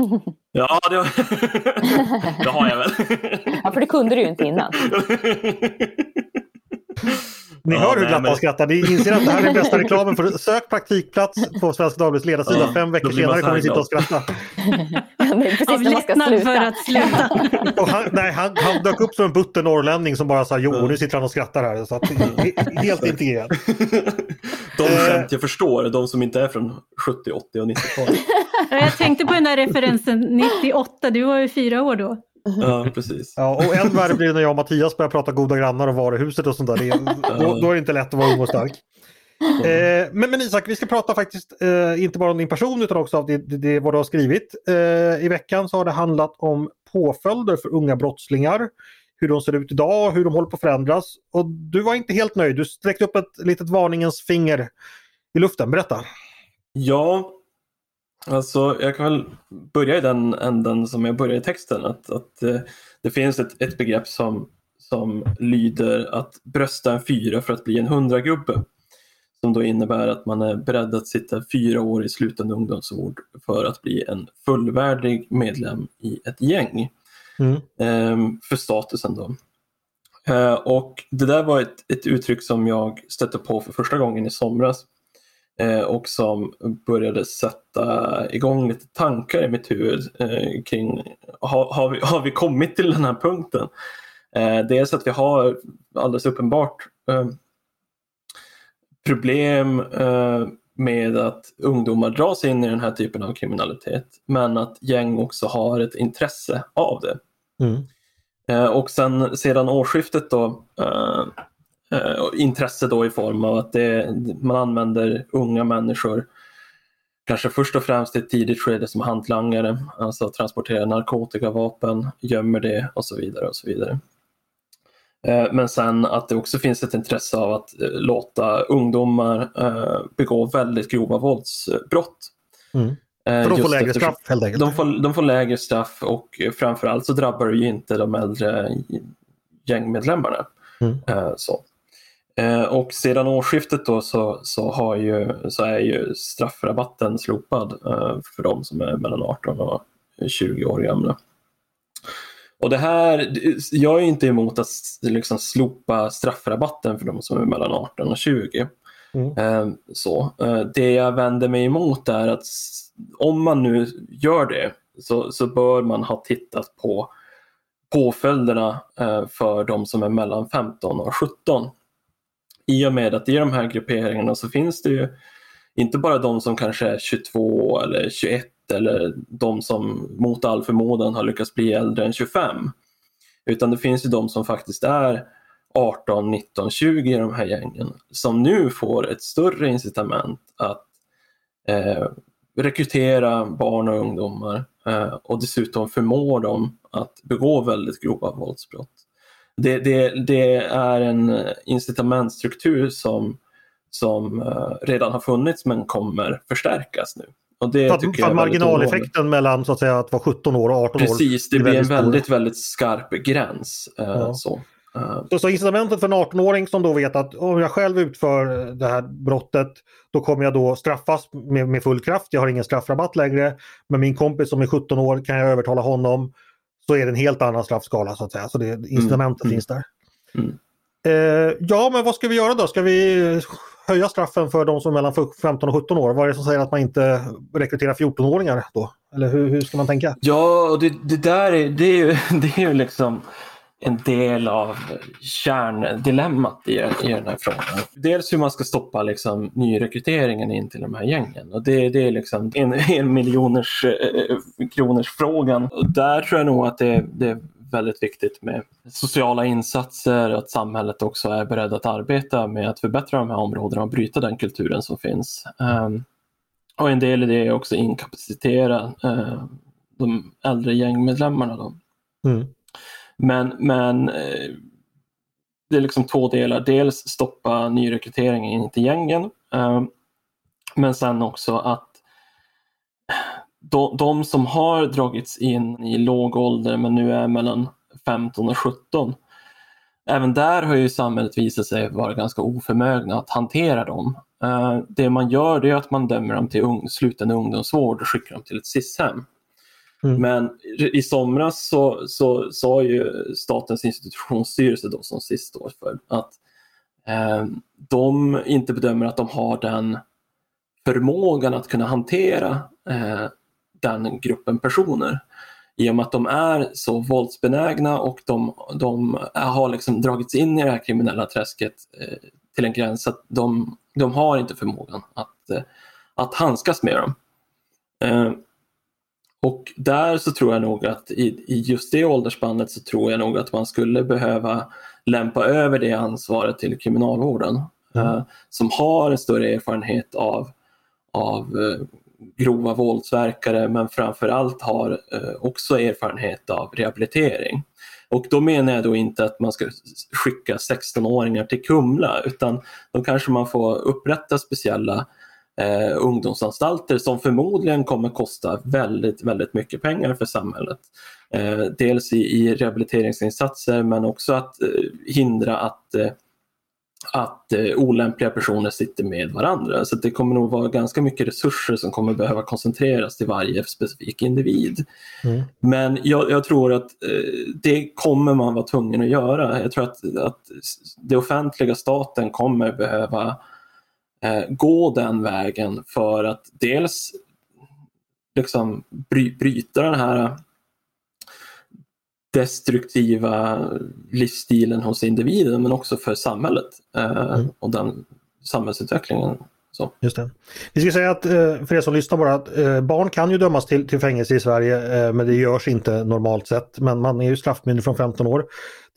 Ja, det har, det har jag väl. Ja, för det kunde du ju inte innan. Ni Ja, hör hur glatt men- han skrattar. Ni inser att det här är bästa reklamen för sök praktikplats på Svenska Dagbladets ledarsida. Ja, Fem veckor senare kommer ni sitta och skratta. Av lättnad för att sluta. Och han, nej, han, han dök upp som en butter norrlänning som bara sa jo, och nu sitter han och skrattar här. Så att, he- helt integrerat. De Eh. skämt jag förstår, de som inte är från 70, 80 och 90-talet. Ja, Jag tänkte på den där referensen 98, du var ju fyra år då. Ja, precis. Ja, och än värre blir det när jag och Mattias börjar prata goda grannar och varuhuset och sånt där. Det är, då, då är det inte lätt att vara ung och stark. Eh, men, men Isak, vi ska prata faktiskt eh, inte bara om din person utan också om det, det, det, vad du har skrivit. Eh, I veckan så har det handlat om påföljder för unga brottslingar. Hur de ser ut idag, hur de håller på att förändras. Och du var inte helt nöjd. Du sträckte upp ett litet varningens finger i luften. Berätta. Ja, alltså jag kan väl börja i den änden som jag börjar i texten. Att, att eh, det finns ett, ett begrepp som, som lyder att brösta en fyra för att bli en hundragubbe. Som då innebär att man är beredd att sitta fyra år i sluten ungdomsvård för att bli en fullvärdig medlem i ett gäng. Mm. ehm, för statusen då. Eh, och det där var ett, ett uttryck som jag stötte på för första gången i somras och som började sätta igång lite tankar i mitt huvud eh, kring har, har, vi, har vi kommit till den här punkten? Eh, dels att vi har alldeles uppenbart eh, problem eh, med att ungdomar dras in i den här typen av kriminalitet men att gäng också har ett intresse av det. Mm. Eh, och sen sedan årsskiftet då eh, intresse då i form av att det, man använder unga människor kanske först och främst i ett tidigt skede som hantlangare, alltså transporterar narkotika, vapen, gömmer det och så vidare och så vidare. Eh, Men sen att det också finns ett intresse av att eh, låta ungdomar begå väldigt grova våldsbrott. Mm. För de får lägre straff helt enkelt. de får, de får lägre straff och framförallt så drabbar det ju inte de äldre gängmedlemmarna. Mm. Så. Eh, Och sedan årsskiftet då så, så, har ju, så är ju straffrabatten slopad eh, för de som är mellan 18 och 20 år gamla. Och det här, jag är inte emot att liksom slopa straffrabatten för de som är mellan 18 och 20. Mm. Eh, Så. Det jag vänder mig emot är att om man nu gör det så, så bör man ha tittat på påföljderna för de som är mellan 15 och 17. I och med att i de här grupperingarna så finns det ju inte bara de som kanske är 22 eller 21 eller de som mot all förmodan har lyckats bli äldre än 25. Utan det finns ju de som faktiskt är 18, 19, 20 i de här gängen som nu får ett större incitament att eh, rekrytera barn och ungdomar eh, och dessutom förmå dem att begå väldigt grova våldsbrott. Det, det, det är en incitamentstruktur som, som eh, redan har funnits men kommer förstärkas nu. Och det För tycker för jag marginaleffekten mellan så att säga att vara 17 år och 18 år. Precis, det blir en väldigt stor. väldigt, väldigt skarp gräns. Eh, Ja. så. Eh, Så, så incitamentet för en 18-åring som då vet att om jag själv utför det här brottet då kommer jag då straffas med, med full kraft. Jag har ingen straffrabatt längre. Men min kompis som är 17 år kan jag övertala honom. Så är det en helt annan straffskala så att säga. Så det, incitamentet mm. finns där. Mm. Eh, ja men vad ska vi göra då? Ska vi höja straffen för de som är mellan 15 och 17 år? Vad är det som säger att man inte rekryterar 14-åringar då? Eller hur, hur ska man tänka? Ja, det, det där är, det är, ju, det är ju liksom en del av kärndilemmat i, i den här frågan. Dels hur man ska stoppa liksom, nyrekryteringen in till de här gängen. Och det, det är liksom en, en miljoners eh, kronors frågan. Och där tror jag nog att det, det är väldigt viktigt med sociala insatser och att samhället också är beredd att arbeta med att förbättra de här områdena och bryta den kulturen som finns. Um, och en del i det är också inkapacitera uh, eh, de äldre gängmedlemmarna. Då. Mm. Men, men eh, det är liksom två delar. Dels stoppa nyrekryteringen in till gängen. Eh, men sen också att de, de som har dragits in i låg ålder men nu är mellan 15 och 17 Även där har ju samhället visat sig vara ganska oförmögna att hantera dem. Eh, det man gör det är att man dömer dem till sluten ungdomsvård och skickar dem till ett SIS-hem. Mm. Men i somras så, så sa ju Statens institutionsstyrelse då, som SIS står för att eh, de inte bedömer att de har den förmågan att kunna hantera eh, den gruppen personer. I och med att de är så våldsbenägna och de, de har liksom dragits in i det här kriminella träsket eh, till en gräns att de, de har inte förmågan att, eh, att handskas med dem. Eh, och där så tror jag nog att i, i just det åldersspannet så tror jag nog att man skulle behöva lämpa över det ansvaret till kriminalvården. Mm. Eh, som har en större erfarenhet av, av eh, grova våldsverkare men framförallt har eh, också erfarenhet av rehabilitering. Och då menar jag då inte att man ska skicka 16-åringar till Kumla utan då kanske man får upprätta speciella eh, ungdomsanstalter som förmodligen kommer kosta väldigt, väldigt mycket pengar för samhället. Eh, dels i, i rehabiliteringsinsatser men också att eh, hindra att eh, att eh, olämpliga personer sitter med varandra. Så det kommer nog vara ganska mycket resurser som kommer behöva koncentreras till varje specifik individ. Mm. Men jag, jag, tror att eh, det kommer man vara tvungen att göra. Jag tror att, att det offentliga, staten, kommer behöva eh, gå den vägen för att dels liksom bry, bryta den här destruktiva livsstilen hos individen men också för samhället eh, mm. och den samhällsutvecklingen. Så. Just det. Vi ska säga att eh, för er som lyssnar bara att eh, barn kan ju dömas till, till fängelse i Sverige men det görs inte normalt sett. Men man är ju straffmyndig från 15 år.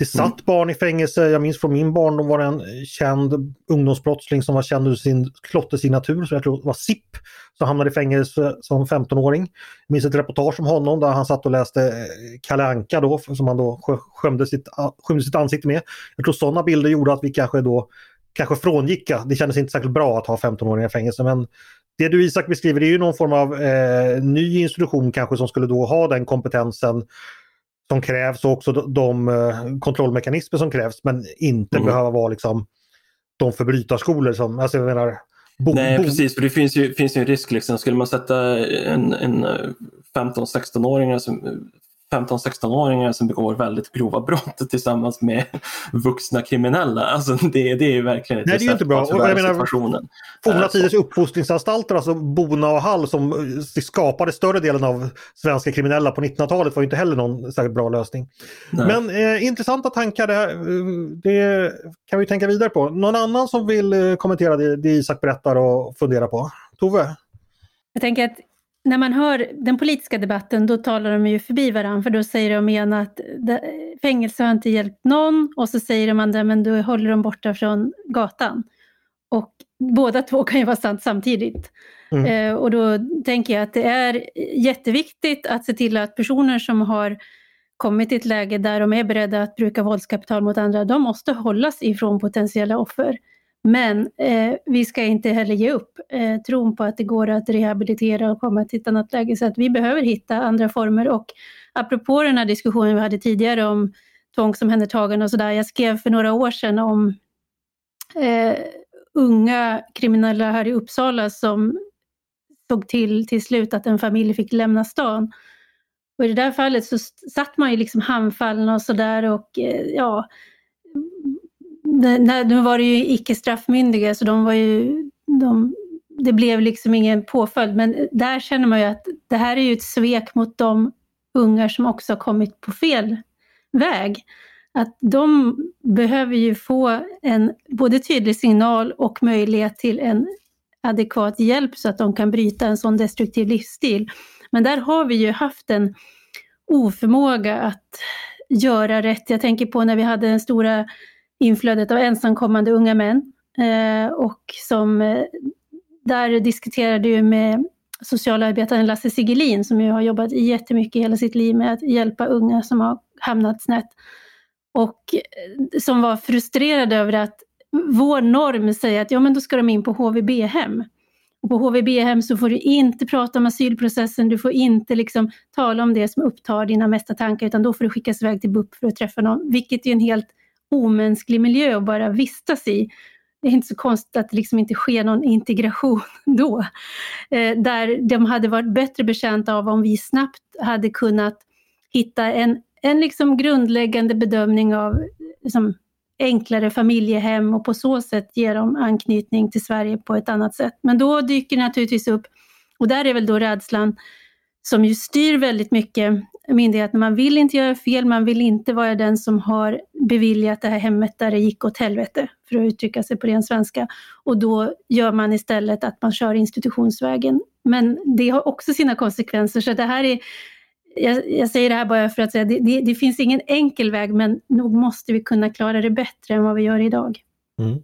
Det satt mm. barn i fängelse, jag minns från min barndom var det en känd ungdomsbrottsling som var känd ur sin klottersignatur, så jag tror var SIP, som hamnade i fängelse som 15-åring. Jag minns ett reportage om honom där han satt och läste eh, Kalle Anka då, som han då skymde sitt, skymde sitt ansikte med. Jag tror sådana bilder gjorde att vi kanske då kanske frångick, det kändes inte särskilt bra att ha 15-åringar i fängelse men det du Isak beskriver är ju någon form av eh, ny institution kanske som skulle då ha den kompetensen som krävs och också de, de uh, kontrollmekanismer som krävs men inte mm. behöva vara liksom de förbrytarskolor som, alltså jag menar Bo, Nej bo. precis, för det finns ju, finns ju en risk. Liksom. Skulle man sätta en, en 15-16-åringar som 15-16-åringar som begår väldigt grova brott tillsammans med vuxna kriminella. Alltså det, det är verkligen ett Nej, det är inte bra. Och jag menar, forna tiders uppfostringsanstalter, alltså Bona och Hall som eh, skapade större delen av svenska kriminella på 1900-talet var inte heller någon särskilt bra lösning. Nej. Men eh, intressanta tankar, det, det, kan vi tänka vidare på. Någon annan som vill eh, kommentera det, det Isak berättar och fundera på? Tove? Jag tänker att när man hör den politiska debatten då talar de ju förbi varandra för då säger de igen att fängelse har inte hjälpt någon och så säger de andra men då håller de borta från gatan. Och båda två kan ju vara sant samtidigt. Mm. Eh, och då tänker jag att det är jätteviktigt att se till att personer som har kommit i ett läge där de är beredda att bruka våldskapital mot andra, de måste hållas ifrån potentiella offer. Men eh, vi ska inte heller ge upp eh, tron på att det går att rehabilitera och komma till ett annat läge. Så att vi behöver hitta andra former. Och apropå den här diskussionen vi hade tidigare om tvångsomhändertagande och sådär. Jag skrev för några år sedan om eh, unga kriminella här i Uppsala som såg till till slut att en familj fick lämna stan. Och i det där fallet så satt man ju liksom handfallen och sådär och eh, ja, nu var det ju icke straffmyndiga så de var ju, de, det blev liksom ingen påföljd. Men där känner man ju att det här är ju ett svek mot de ungar som också har kommit på fel väg. Att de behöver ju få en både tydlig signal och möjlighet till en adekvat hjälp så att de kan bryta en sån destruktiv livsstil. Men där har vi ju haft en oförmåga att göra rätt. Jag tänker på när vi hade den stora inflödet av ensamkommande unga män eh, och som eh, där diskuterade ju med socialarbetaren Lasse Sigelin som ju har jobbat jättemycket hela sitt liv med att hjälpa unga som har hamnat snett. Och eh, som var frustrerad över att vår norm säger att ja men då ska de in på HVB-hem. Och på HVB-hem så får du inte prata om asylprocessen, du får inte liksom tala om det som upptar dina mesta tankar utan då får du skickas iväg till BUP för att träffa någon, vilket är en helt omänsklig miljö att bara vistas i. Det är inte så konstigt att det liksom inte sker någon integration då. Eh, där de hade varit bättre betjänta av om vi snabbt hade kunnat hitta en, en liksom grundläggande bedömning av liksom, enklare familjehem och på så sätt ge dem anknytning till Sverige på ett annat sätt. Men då dyker det naturligtvis upp, och där är väl då rädslan som ju styr väldigt mycket myndigheterna. Man vill inte göra fel, man vill inte vara den som har beviljat det här hemmet där det gick åt helvete, för att uttrycka sig på ren svenska. Och då gör man istället att man kör institutionsvägen. Men det har också sina konsekvenser, så det här är jag, jag, säger det här bara för att säga, det, det, det, finns ingen enkel väg, men nog måste vi kunna klara det bättre än vad vi gör idag. Mm.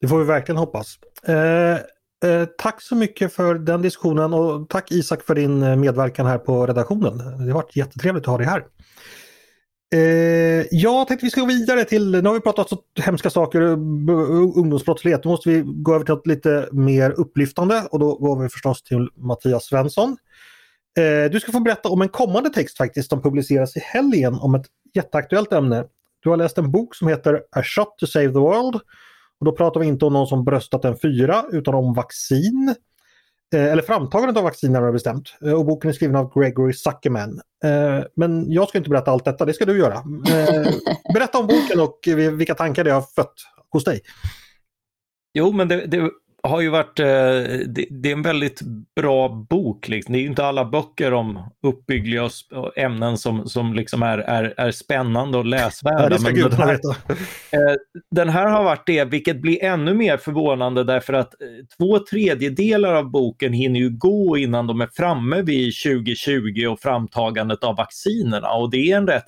Det får vi verkligen hoppas. Eh, eh, tack så mycket för den diskussionen och tack Isak för din eh, medverkan här på redaktionen. Det har varit jättetrevligt att ha dig här. Eh, jag tänkte vi ska gå vidare till, nu har vi pratat så hemska saker, eh, ungdomsbrottslighet, då måste vi gå över till något lite mer upplyftande och då går vi förstås till Mattias Svensson. Eh, du ska få berätta om en kommande text faktiskt som publiceras i helgen om ett jätteaktuellt ämne. Du har läst en bok som heter A shot to save the world. Och Då pratar vi inte om någon som bröstat en fyra utan om vaccin. Eh, eller framtagandet av vaccin närmare bestämt. Eh, och boken är skriven av Gregory Zuckerman. Eh, men jag ska inte berätta allt detta, det ska du göra. Berätta om boken och vilka tankar det har fött hos dig. Jo, men det, det, har ju varit, eh, det, är en väldigt bra bok. Liksom. Det är inte alla böcker om uppbyggliga ämnen som, som liksom är, är, är spännande och läsvärda. Ja, det ska men den, här, eh, den här har varit det, vilket blir ännu mer förvånande därför att eh, två tredjedelar av boken hinner ju gå innan de är framme vid 2020 och framtagandet av vaccinerna och det är en rätt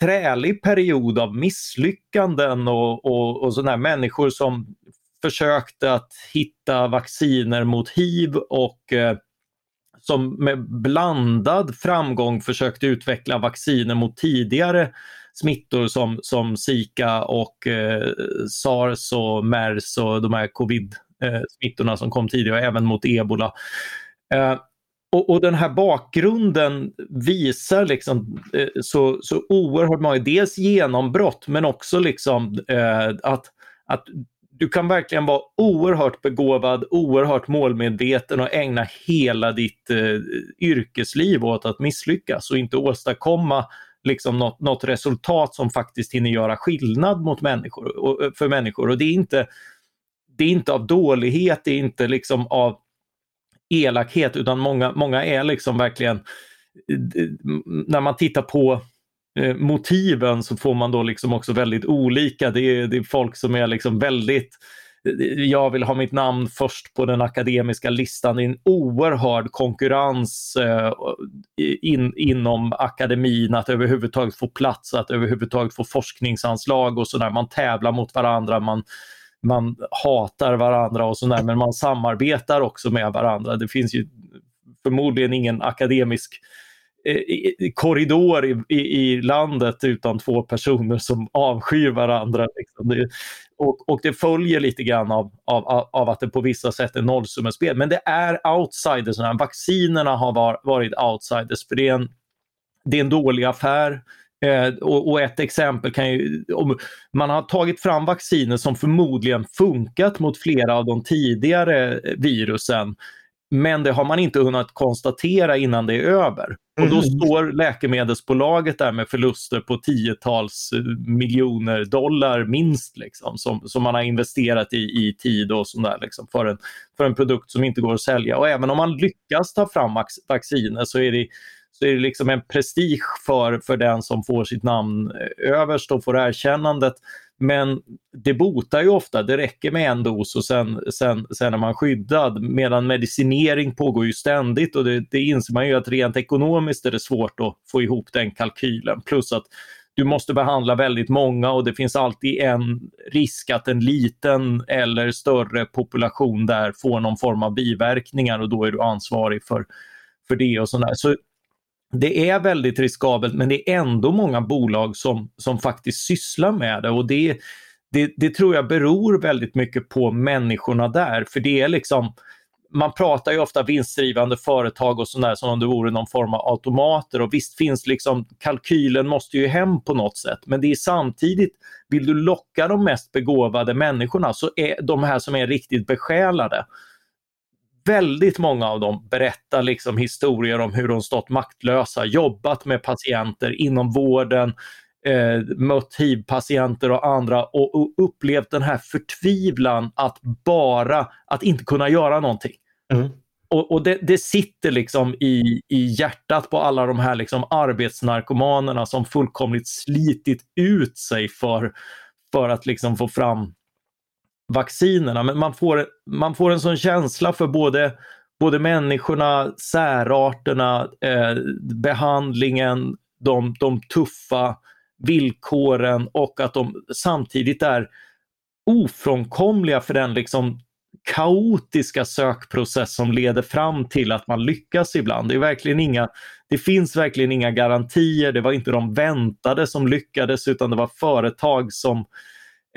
trälig period av misslyckanden och, och, och sådana människor som försökte att hitta vacciner mot hiv och eh, som med blandad framgång försökte utveckla vacciner mot tidigare smittor som, som Zika och eh, sars och mers och de här covid-smittorna eh, som kom tidigare, även mot ebola. Eh, och, och, den här bakgrunden visar liksom eh, så, så oerhört många, dels genombrott men också liksom eh, att, att du kan verkligen vara oerhört begåvad, oerhört målmedveten och ägna hela ditt eh, yrkesliv åt att misslyckas och inte åstadkomma liksom något, något, resultat som faktiskt hinner göra skillnad mot människor, och, för människor. Och det är, inte, det är inte av dålighet, det är inte liksom av elakhet utan många, många är liksom verkligen eh, när man tittar på Eh, motiven så får man då liksom också väldigt olika. Det är, det är folk som är liksom väldigt eh, jag vill ha mitt namn först på den akademiska listan. Det är en oerhörd konkurrens eh, in, inom akademin att överhuvudtaget få plats, att överhuvudtaget få forskningsanslag och sådär. Man tävlar mot varandra, man, man hatar varandra och sådär, men man samarbetar också med varandra. Det finns ju förmodligen ingen akademisk Eh, korridor i, i, i, landet utan två personer som avskyr varandra. Liksom. Det, och, och, det följer lite grann av, av, av att det på vissa sätt är nollsummespel. Men det är outsiders. Vaccinerna har var, varit outsiders för det är en, det är en dålig affär. Eh, och, och, ett exempel kan ju, om man har tagit fram vacciner som förmodligen funkat mot flera av de tidigare virusen. Men det har man inte kunnat konstatera innan det är över. Och då Mm. står läkemedelsbolaget där med förluster på tiotals eh, miljoner dollar minst liksom, som, som man har investerat i, i tid och sådär liksom, för, en, för en produkt som inte går att sälja. Och även om man lyckas ta fram vacciner så är det så är det liksom en prestige för, för den som får sitt namn eh, överst och får erkännandet. Men det botar ju ofta, det räcker med en dos och sen, sen, sen är man skyddad. Medan medicinering pågår ju ständigt och det, det inser man ju att rent ekonomiskt är det svårt att få ihop den kalkylen. Plus att du måste behandla väldigt många och det finns alltid en risk att en liten eller större population där får någon form av biverkningar och då är du ansvarig för, för det och sådär. Så det är väldigt riskabelt men det är ändå många bolag som, som faktiskt sysslar med det. Och det, det, det tror jag beror väldigt mycket på människorna där. För det är liksom man pratar ju ofta vinstdrivande företag och sådär som om det vore någon form av automater. Och visst finns liksom kalkylen måste ju hem på något sätt. Men det är samtidigt, vill du locka de mest begåvade människorna så är de här som är riktigt besjälade väldigt många av dem berättar liksom historier om hur de stått maktlösa, jobbat med patienter inom vården, eh, mött hiv-patienter och andra och, och upplevt den här förtvivlan att bara, att inte kunna göra någonting. Mm. Och, och det, det, sitter liksom i, i hjärtat på alla de här liksom arbetsnarkomanerna som fullkomligt slitit ut sig för, för att liksom få fram vaccinerna. Men man får, man får en sån känsla för både, både människorna, särarterna, eh, behandlingen, de, de tuffa villkoren och att de samtidigt är ofrånkomliga för den liksom kaotiska sökprocess som leder fram till att man lyckas ibland. Det, är verkligen inga, det finns verkligen inga garantier, det var inte de väntade som lyckades utan det var företag som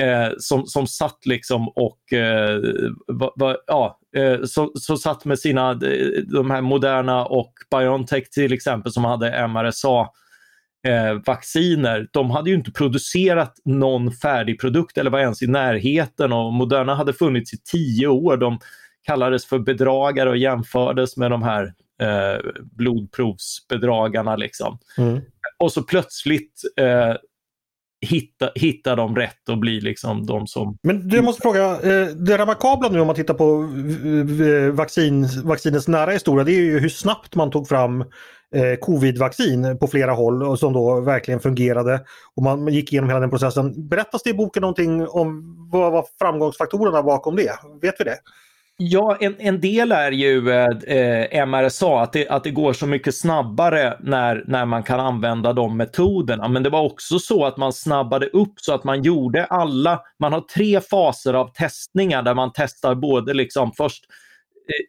Eh, som, som satt liksom och eh, va, va, ja, eh, så, så satt med sina, de här moderna och Biontech till exempel som hade MRSA eh, vacciner, de hade ju inte producerat någon färdig produkt eller var ens i närheten och Moderna hade funnits i tio år. De kallades för bedragare och jämfördes med de här eh, blodprovsbedragarna. Liksom. Mm. Och så plötsligt eh, hitta, hitta dem rätt och bli liksom de som... Men du, måste fråga, eh, det remarkabla nu om man tittar på eh, eh, vaccin, vaccinets nära historia det är ju hur snabbt man tog fram eh, covid-vaccin på flera håll och som då verkligen fungerade. Och man gick igenom hela den processen. Berättas det i boken någonting om vad var framgångsfaktorerna bakom det? Vet vi det? Ja, en, en del är ju eh, MRSA, att det, att det går så mycket snabbare när, när man kan använda de metoderna. Men det var också så att man snabbade upp så att man gjorde alla, man har tre faser av testningar där man testar både liksom först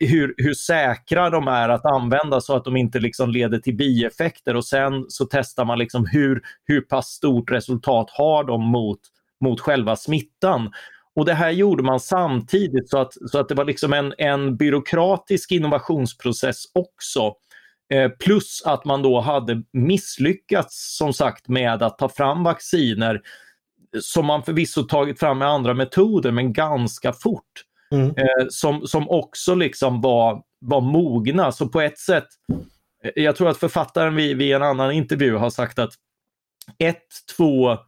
eh, hur, hur säkra de är att använda så att de inte liksom leder till bieffekter och sen så testar man liksom hur, hur pass stort resultat har de mot, mot själva smittan. Och det här gjorde man samtidigt så att, så att det var liksom en, en byråkratisk innovationsprocess också. Eh, plus att man då hade misslyckats som sagt med att ta fram vacciner som man förvisso tagit fram med andra metoder men ganska fort. Mm. Eh, som, som också liksom var, var mogna. Så på ett sätt, eh, jag tror att författaren vid, vid en annan intervju har sagt att ett, två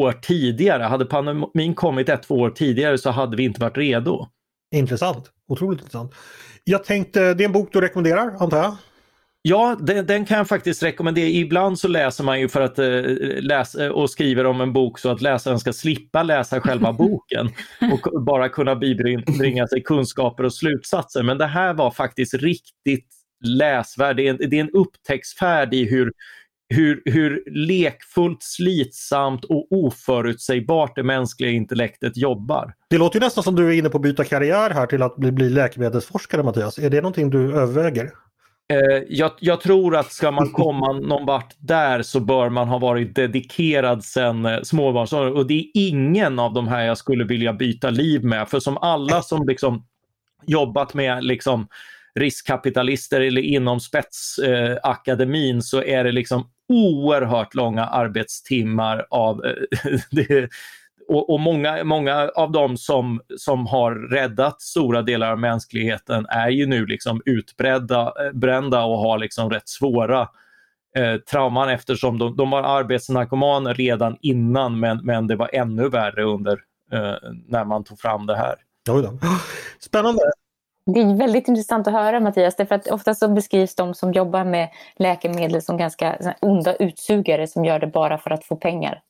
år tidigare, hade pandemin kommit ett, två år tidigare så hade vi inte varit redo. Intressant, otroligt intressant. Jag tänkte, det är en bok du rekommenderar antar jag? Ja, den, den, kan jag faktiskt rekommendera. Ibland så läser man ju för att eh, läsa och skriver om en bok så att läsaren ska slippa läsa själva boken och bara kunna bibringa sig kunskaper och slutsatser. Men det här var faktiskt riktigt läsvärd. Det är en, det är en upptäcktsfärd i hur, hur, hur lekfullt, slitsamt och oförutsägbart det mänskliga intellektet jobbar. Det låter ju nästan som du är inne på att byta karriär här till att bli, bli läkemedelsforskare Mattias. Är det någonting du överväger? Eh, jag, jag, tror att ska man komma någon vart där så bör man ha varit dedikerad sedan eh, småbarnsåren och det är ingen av de här jag skulle vilja byta liv med. För som alla som liksom jobbat med liksom riskkapitalister eller inom spetsakademin eh, så är det liksom oerhört långa arbetstimmar av eh, det, och, och, många, många av dem som, som har räddat stora delar av mänskligheten är ju nu liksom utbrända eh, brända och har liksom rätt svåra eh, trauman eftersom de, de var arbetsnarkomaner redan innan men, men det var ännu värre under eh, när man tog fram det här. Spännande! Det är väldigt intressant att höra Mattias, därför att ofta så beskrivs de som jobbar med läkemedel som ganska onda utsugare som gör det bara för att få pengar.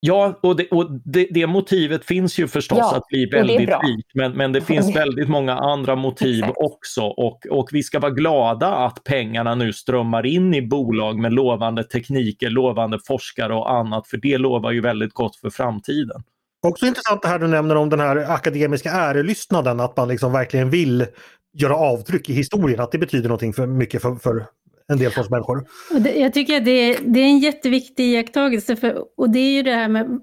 Ja, och det, och det, det motivet finns ju förstås ja, att bli väldigt rik, men, men det finns väldigt många andra motiv också och, och vi ska vara glada att pengarna nu strömmar in i bolag med lovande tekniker, lovande forskare och annat, för det lovar ju väldigt gott för framtiden. Också intressant det här du nämner om den här akademiska ärelystnaden, att man liksom verkligen vill göra avtryck i historien, att det betyder någonting för mycket för, för en del sorts människor. Jag tycker att det är, det är en jätteviktig iakttagelse, för, och det är ju det här med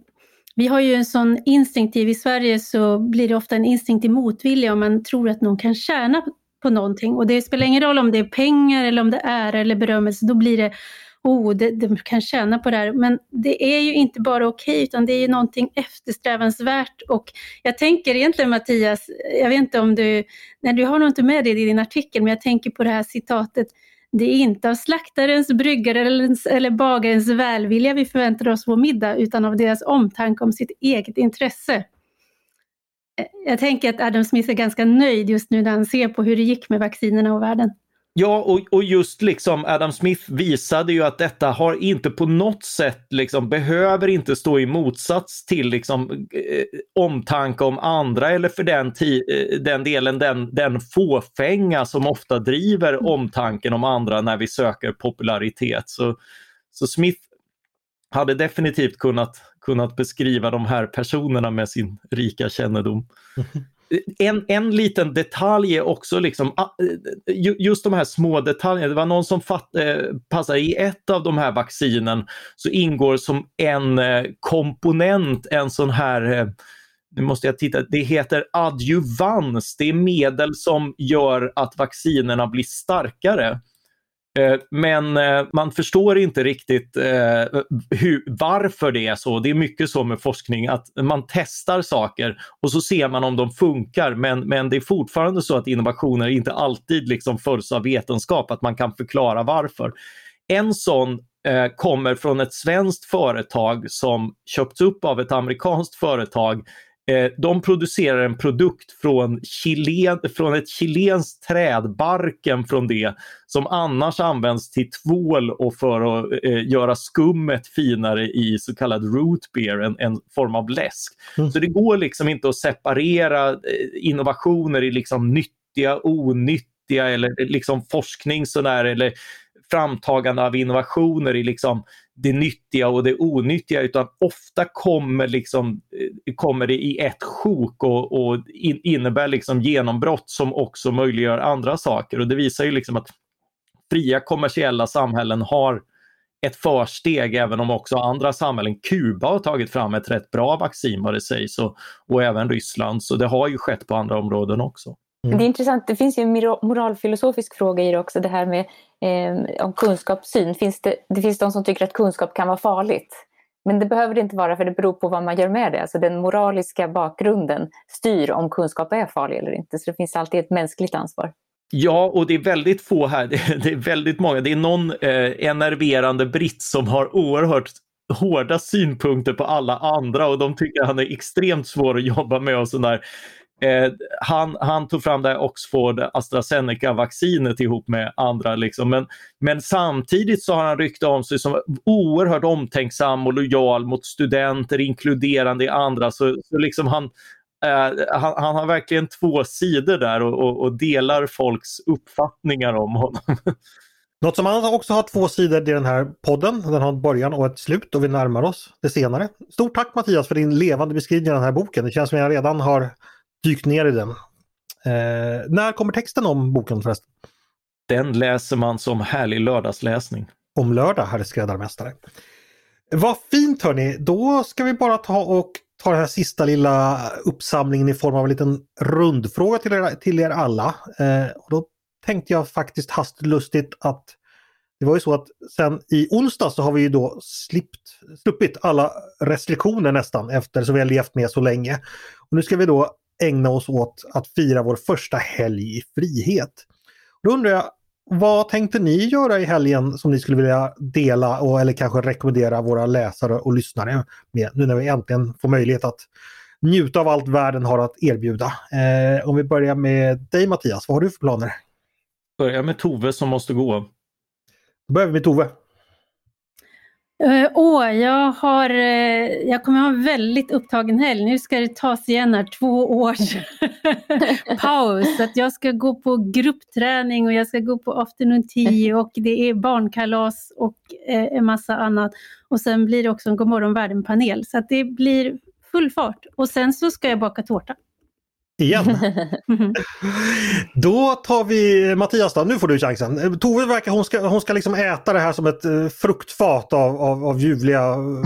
vi har ju en sån instinktiv, i Sverige så blir det ofta en instinktiv motvilja om man tror att någon kan tjäna på någonting. Och det spelar ingen roll om det är pengar eller om det är ära eller berömmelse, då blir det oh, de, de kan tjäna på det här. Men det är ju inte bara okej, okay, utan det är ju någonting eftersträvansvärt. Och jag tänker egentligen Mattias, jag vet inte om du, nej du har nog inte med det i din artikel, men jag tänker på det här citatet, det är inte av slaktarens, bryggarens eller bagarens välvilja vi förväntar oss vår middag, utan av deras omtanke om sitt eget intresse. Eh, jag tänker att Adam Smith är ganska nöjd just nu när han ser på hur det gick med vaccinerna och världen. Ja, och, och just liksom Adam Smith visade ju att detta har inte på något sätt liksom behöver inte stå i motsats till liksom eh, omtanke om andra eller för den, eh, den delen den, den fåfänga som ofta driver mm. omtanken om andra när vi söker popularitet. Så, så Smith hade definitivt kunnat, kunnat beskriva de här personerna med sin rika kännedom. en, en liten detalj är också liksom, ah, eh, just de här små detaljerna. Det var någon som fatt, eh, passade i ett av de här vaccinen så ingår som en eh, komponent en sån här nu måste jag titta, det heter adjuvans. Det är medel som gör att vaccinerna blir starkare. Eh, men eh, man förstår inte riktigt eh, hur, varför det är så. Det är mycket så med forskning att man testar saker och så ser man om de funkar men, men det är fortfarande så att innovationer inte alltid liksom följs av vetenskap, att man kan förklara varför. En sån kommer från ett svenskt företag som köpts upp av ett amerikanskt företag Eh, de producerar en produkt från, chilen, från ett chilenskt träd, barken från det, som annars används till tvål och för att eh, göra skummet finare i så kallad root beer, en, en form av läsk. Mm. Så det går liksom inte att separera eh, innovationer i liksom nyttiga, onyttiga eller liksom forskning sådär, eller framtagande av innovationer i liksom det nyttiga och det onyttiga utan ofta kommer, liksom, eh, kommer det i ett sjok och, och innebär liksom genombrott som också möjliggör andra saker. Och det visar ju liksom att fria kommersiella samhällen har ett försteg även om också andra samhällen, Kuba har tagit fram ett rätt bra vaccin vad det sägs och, och även Ryssland, så det har ju skett på andra områden också. Mm. Det är intressant, det finns ju en moralfilosofisk fråga i det också, det här med eh, om kunskapssyn. Finns det, det finns de som tycker att kunskap kan vara farligt. Men det behöver det inte vara för det beror på vad man gör med det. Alltså den moraliska bakgrunden styr om kunskap är farlig eller inte. Så det finns alltid ett mänskligt ansvar. Ja, och det är väldigt få här. Det är väldigt många. Det är någon eh, enerverande britt som har oerhört hårda synpunkter på alla andra och de tycker han är extremt svår att jobba med och sådär. Eh, han, han, tog fram det här Oxford AstraZeneca-vaccinet ihop med andra. Liksom. Men, men samtidigt så har han ryktat om sig som oerhört omtänksam och lojal mot studenter, inkluderande i andra. Så, så liksom han, eh, han, han, har verkligen två sidor där och, och, och delar folks uppfattningar om honom. Något som också har två sidor i den här podden, den har en början och ett slut och vi närmar oss det senare. Stort tack Mattias för din levande beskrivning av den här boken. Det känns som jag redan har dykt ner i den. Eh, när kommer texten om boken förresten? Den läser man som härlig lördagsläsning. Om lördag, herr skräddarmästare. Vad fint hörni, då ska vi bara ta och ta den här sista lilla uppsamlingen i form av en liten rundfråga till er, till er alla. Eh, och då tänkte jag faktiskt hastigt att det var ju så att sen i onsdag så har vi ju då slippt, sluppit alla restriktioner nästan efter så vi har levt med så länge. Och nu ska vi då ägna oss åt att fira vår första helg i frihet. Då undrar jag, vad tänkte ni göra i helgen som ni skulle vilja dela och, eller kanske rekommendera våra läsare och lyssnare med nu när vi äntligen får möjlighet att njuta av allt världen har att erbjuda. Eh, om vi börjar med dig Mattias, vad har du för planer? Börja med Tove som måste gå. Då börjar vi med Tove. Uh, åh, jag, har, uh, jag kommer ha en väldigt upptagen helg. Nu ska det tas igen här, två års paus. Att jag ska gå på gruppträning och jag ska gå på afternoon tea och det är barnkalas och uh, en massa annat. Och sen blir det också en Godmorgon världen-panel. Så det blir full fart. Och sen så ska jag baka tårta. Igen. då tar vi Mattias då, nu får du chansen. Tove verkar, hon ska, hon ska liksom äta det här som ett uh, fruktfat av, av, av ljuvliga uh,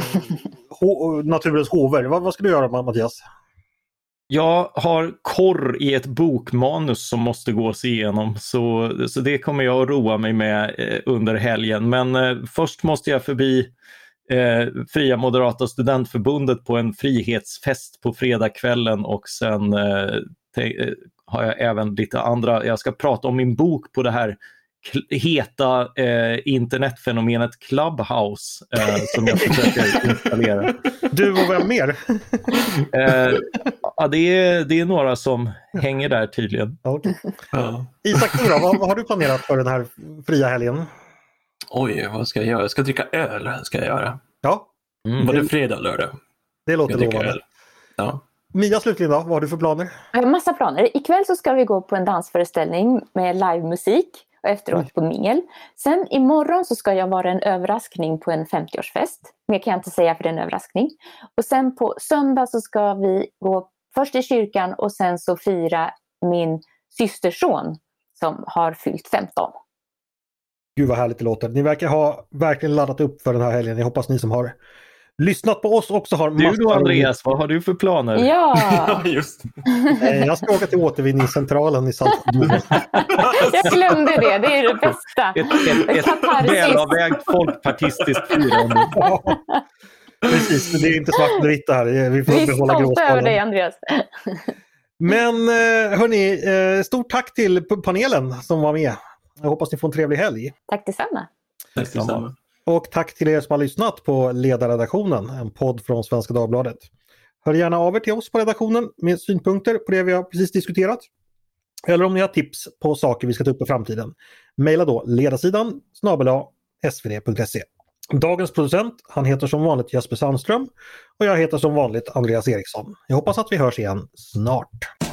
ho, naturens hover. Vad, vad ska du göra Mattias? Jag har korr i ett bokmanus som måste gås igenom så, så det kommer jag att roa mig med eh, under helgen. Men eh, först måste jag förbi eh, Fria Moderata Studentförbundet på en frihetsfest på fredagskvällen och sen eh, te, eh, har jag även lite andra, jag ska prata om min bok på det här heta eh, internetfenomenet Clubhouse eh, som jag försöker installera. Du och vem mer? eh, ja, det, är, det är några som hänger där tydligen. Okay. Ja. Isak, du då, vad, vad har du planerat för den här fria helgen? Oj, vad ska jag göra? Jag ska dricka öl. ska jag göra. Ja. Mm. Var det fredag, lördag? Det låter lovande. Ja. Mia slutligen då, vad har du för planer? Jag har massa planer. Ikväll så ska vi gå på en dansföreställning med livemusik och efteråt Oj. på mingel. Sen imorgon så ska jag vara en överraskning på en 50-årsfest. Mer kan jag inte säga för det är en överraskning. Och sen på söndag så ska vi gå först i kyrkan och sen så fira min systerson som har fyllt 15. Gud vad härligt det låter. Ni verkar ha verkligen laddat upp för den här helgen. Jag hoppas ni som har lyssnat på oss också har Du då Andreas, vad har du för planer? Ja, just Jag ska åka till återvinningscentralen i Saltboden. Jag glömde det, det är det bästa. Ett, ett, ett välavvägt folkpartistiskt firande. Ja, precis, det är inte svart och vitt här. Vi får Vi är stolta över dig Andreas. Men eh, hörni, eh, stort tack till panelen som var med. Jag hoppas ni får en trevlig helg. Tack detsamma. Tack detsamma. Och tack till er som har lyssnat på Ledarredaktionen, en podd från Svenska Dagbladet. Hör gärna av er till oss på redaktionen med synpunkter på det vi har precis diskuterat. Eller om ni har tips på saker vi ska ta upp i framtiden. Maila då ledarsidan snabel svd.se. Dagens producent, han heter som vanligt Jesper Sandström och jag heter som vanligt Andreas Eriksson. Jag hoppas att vi hörs igen snart.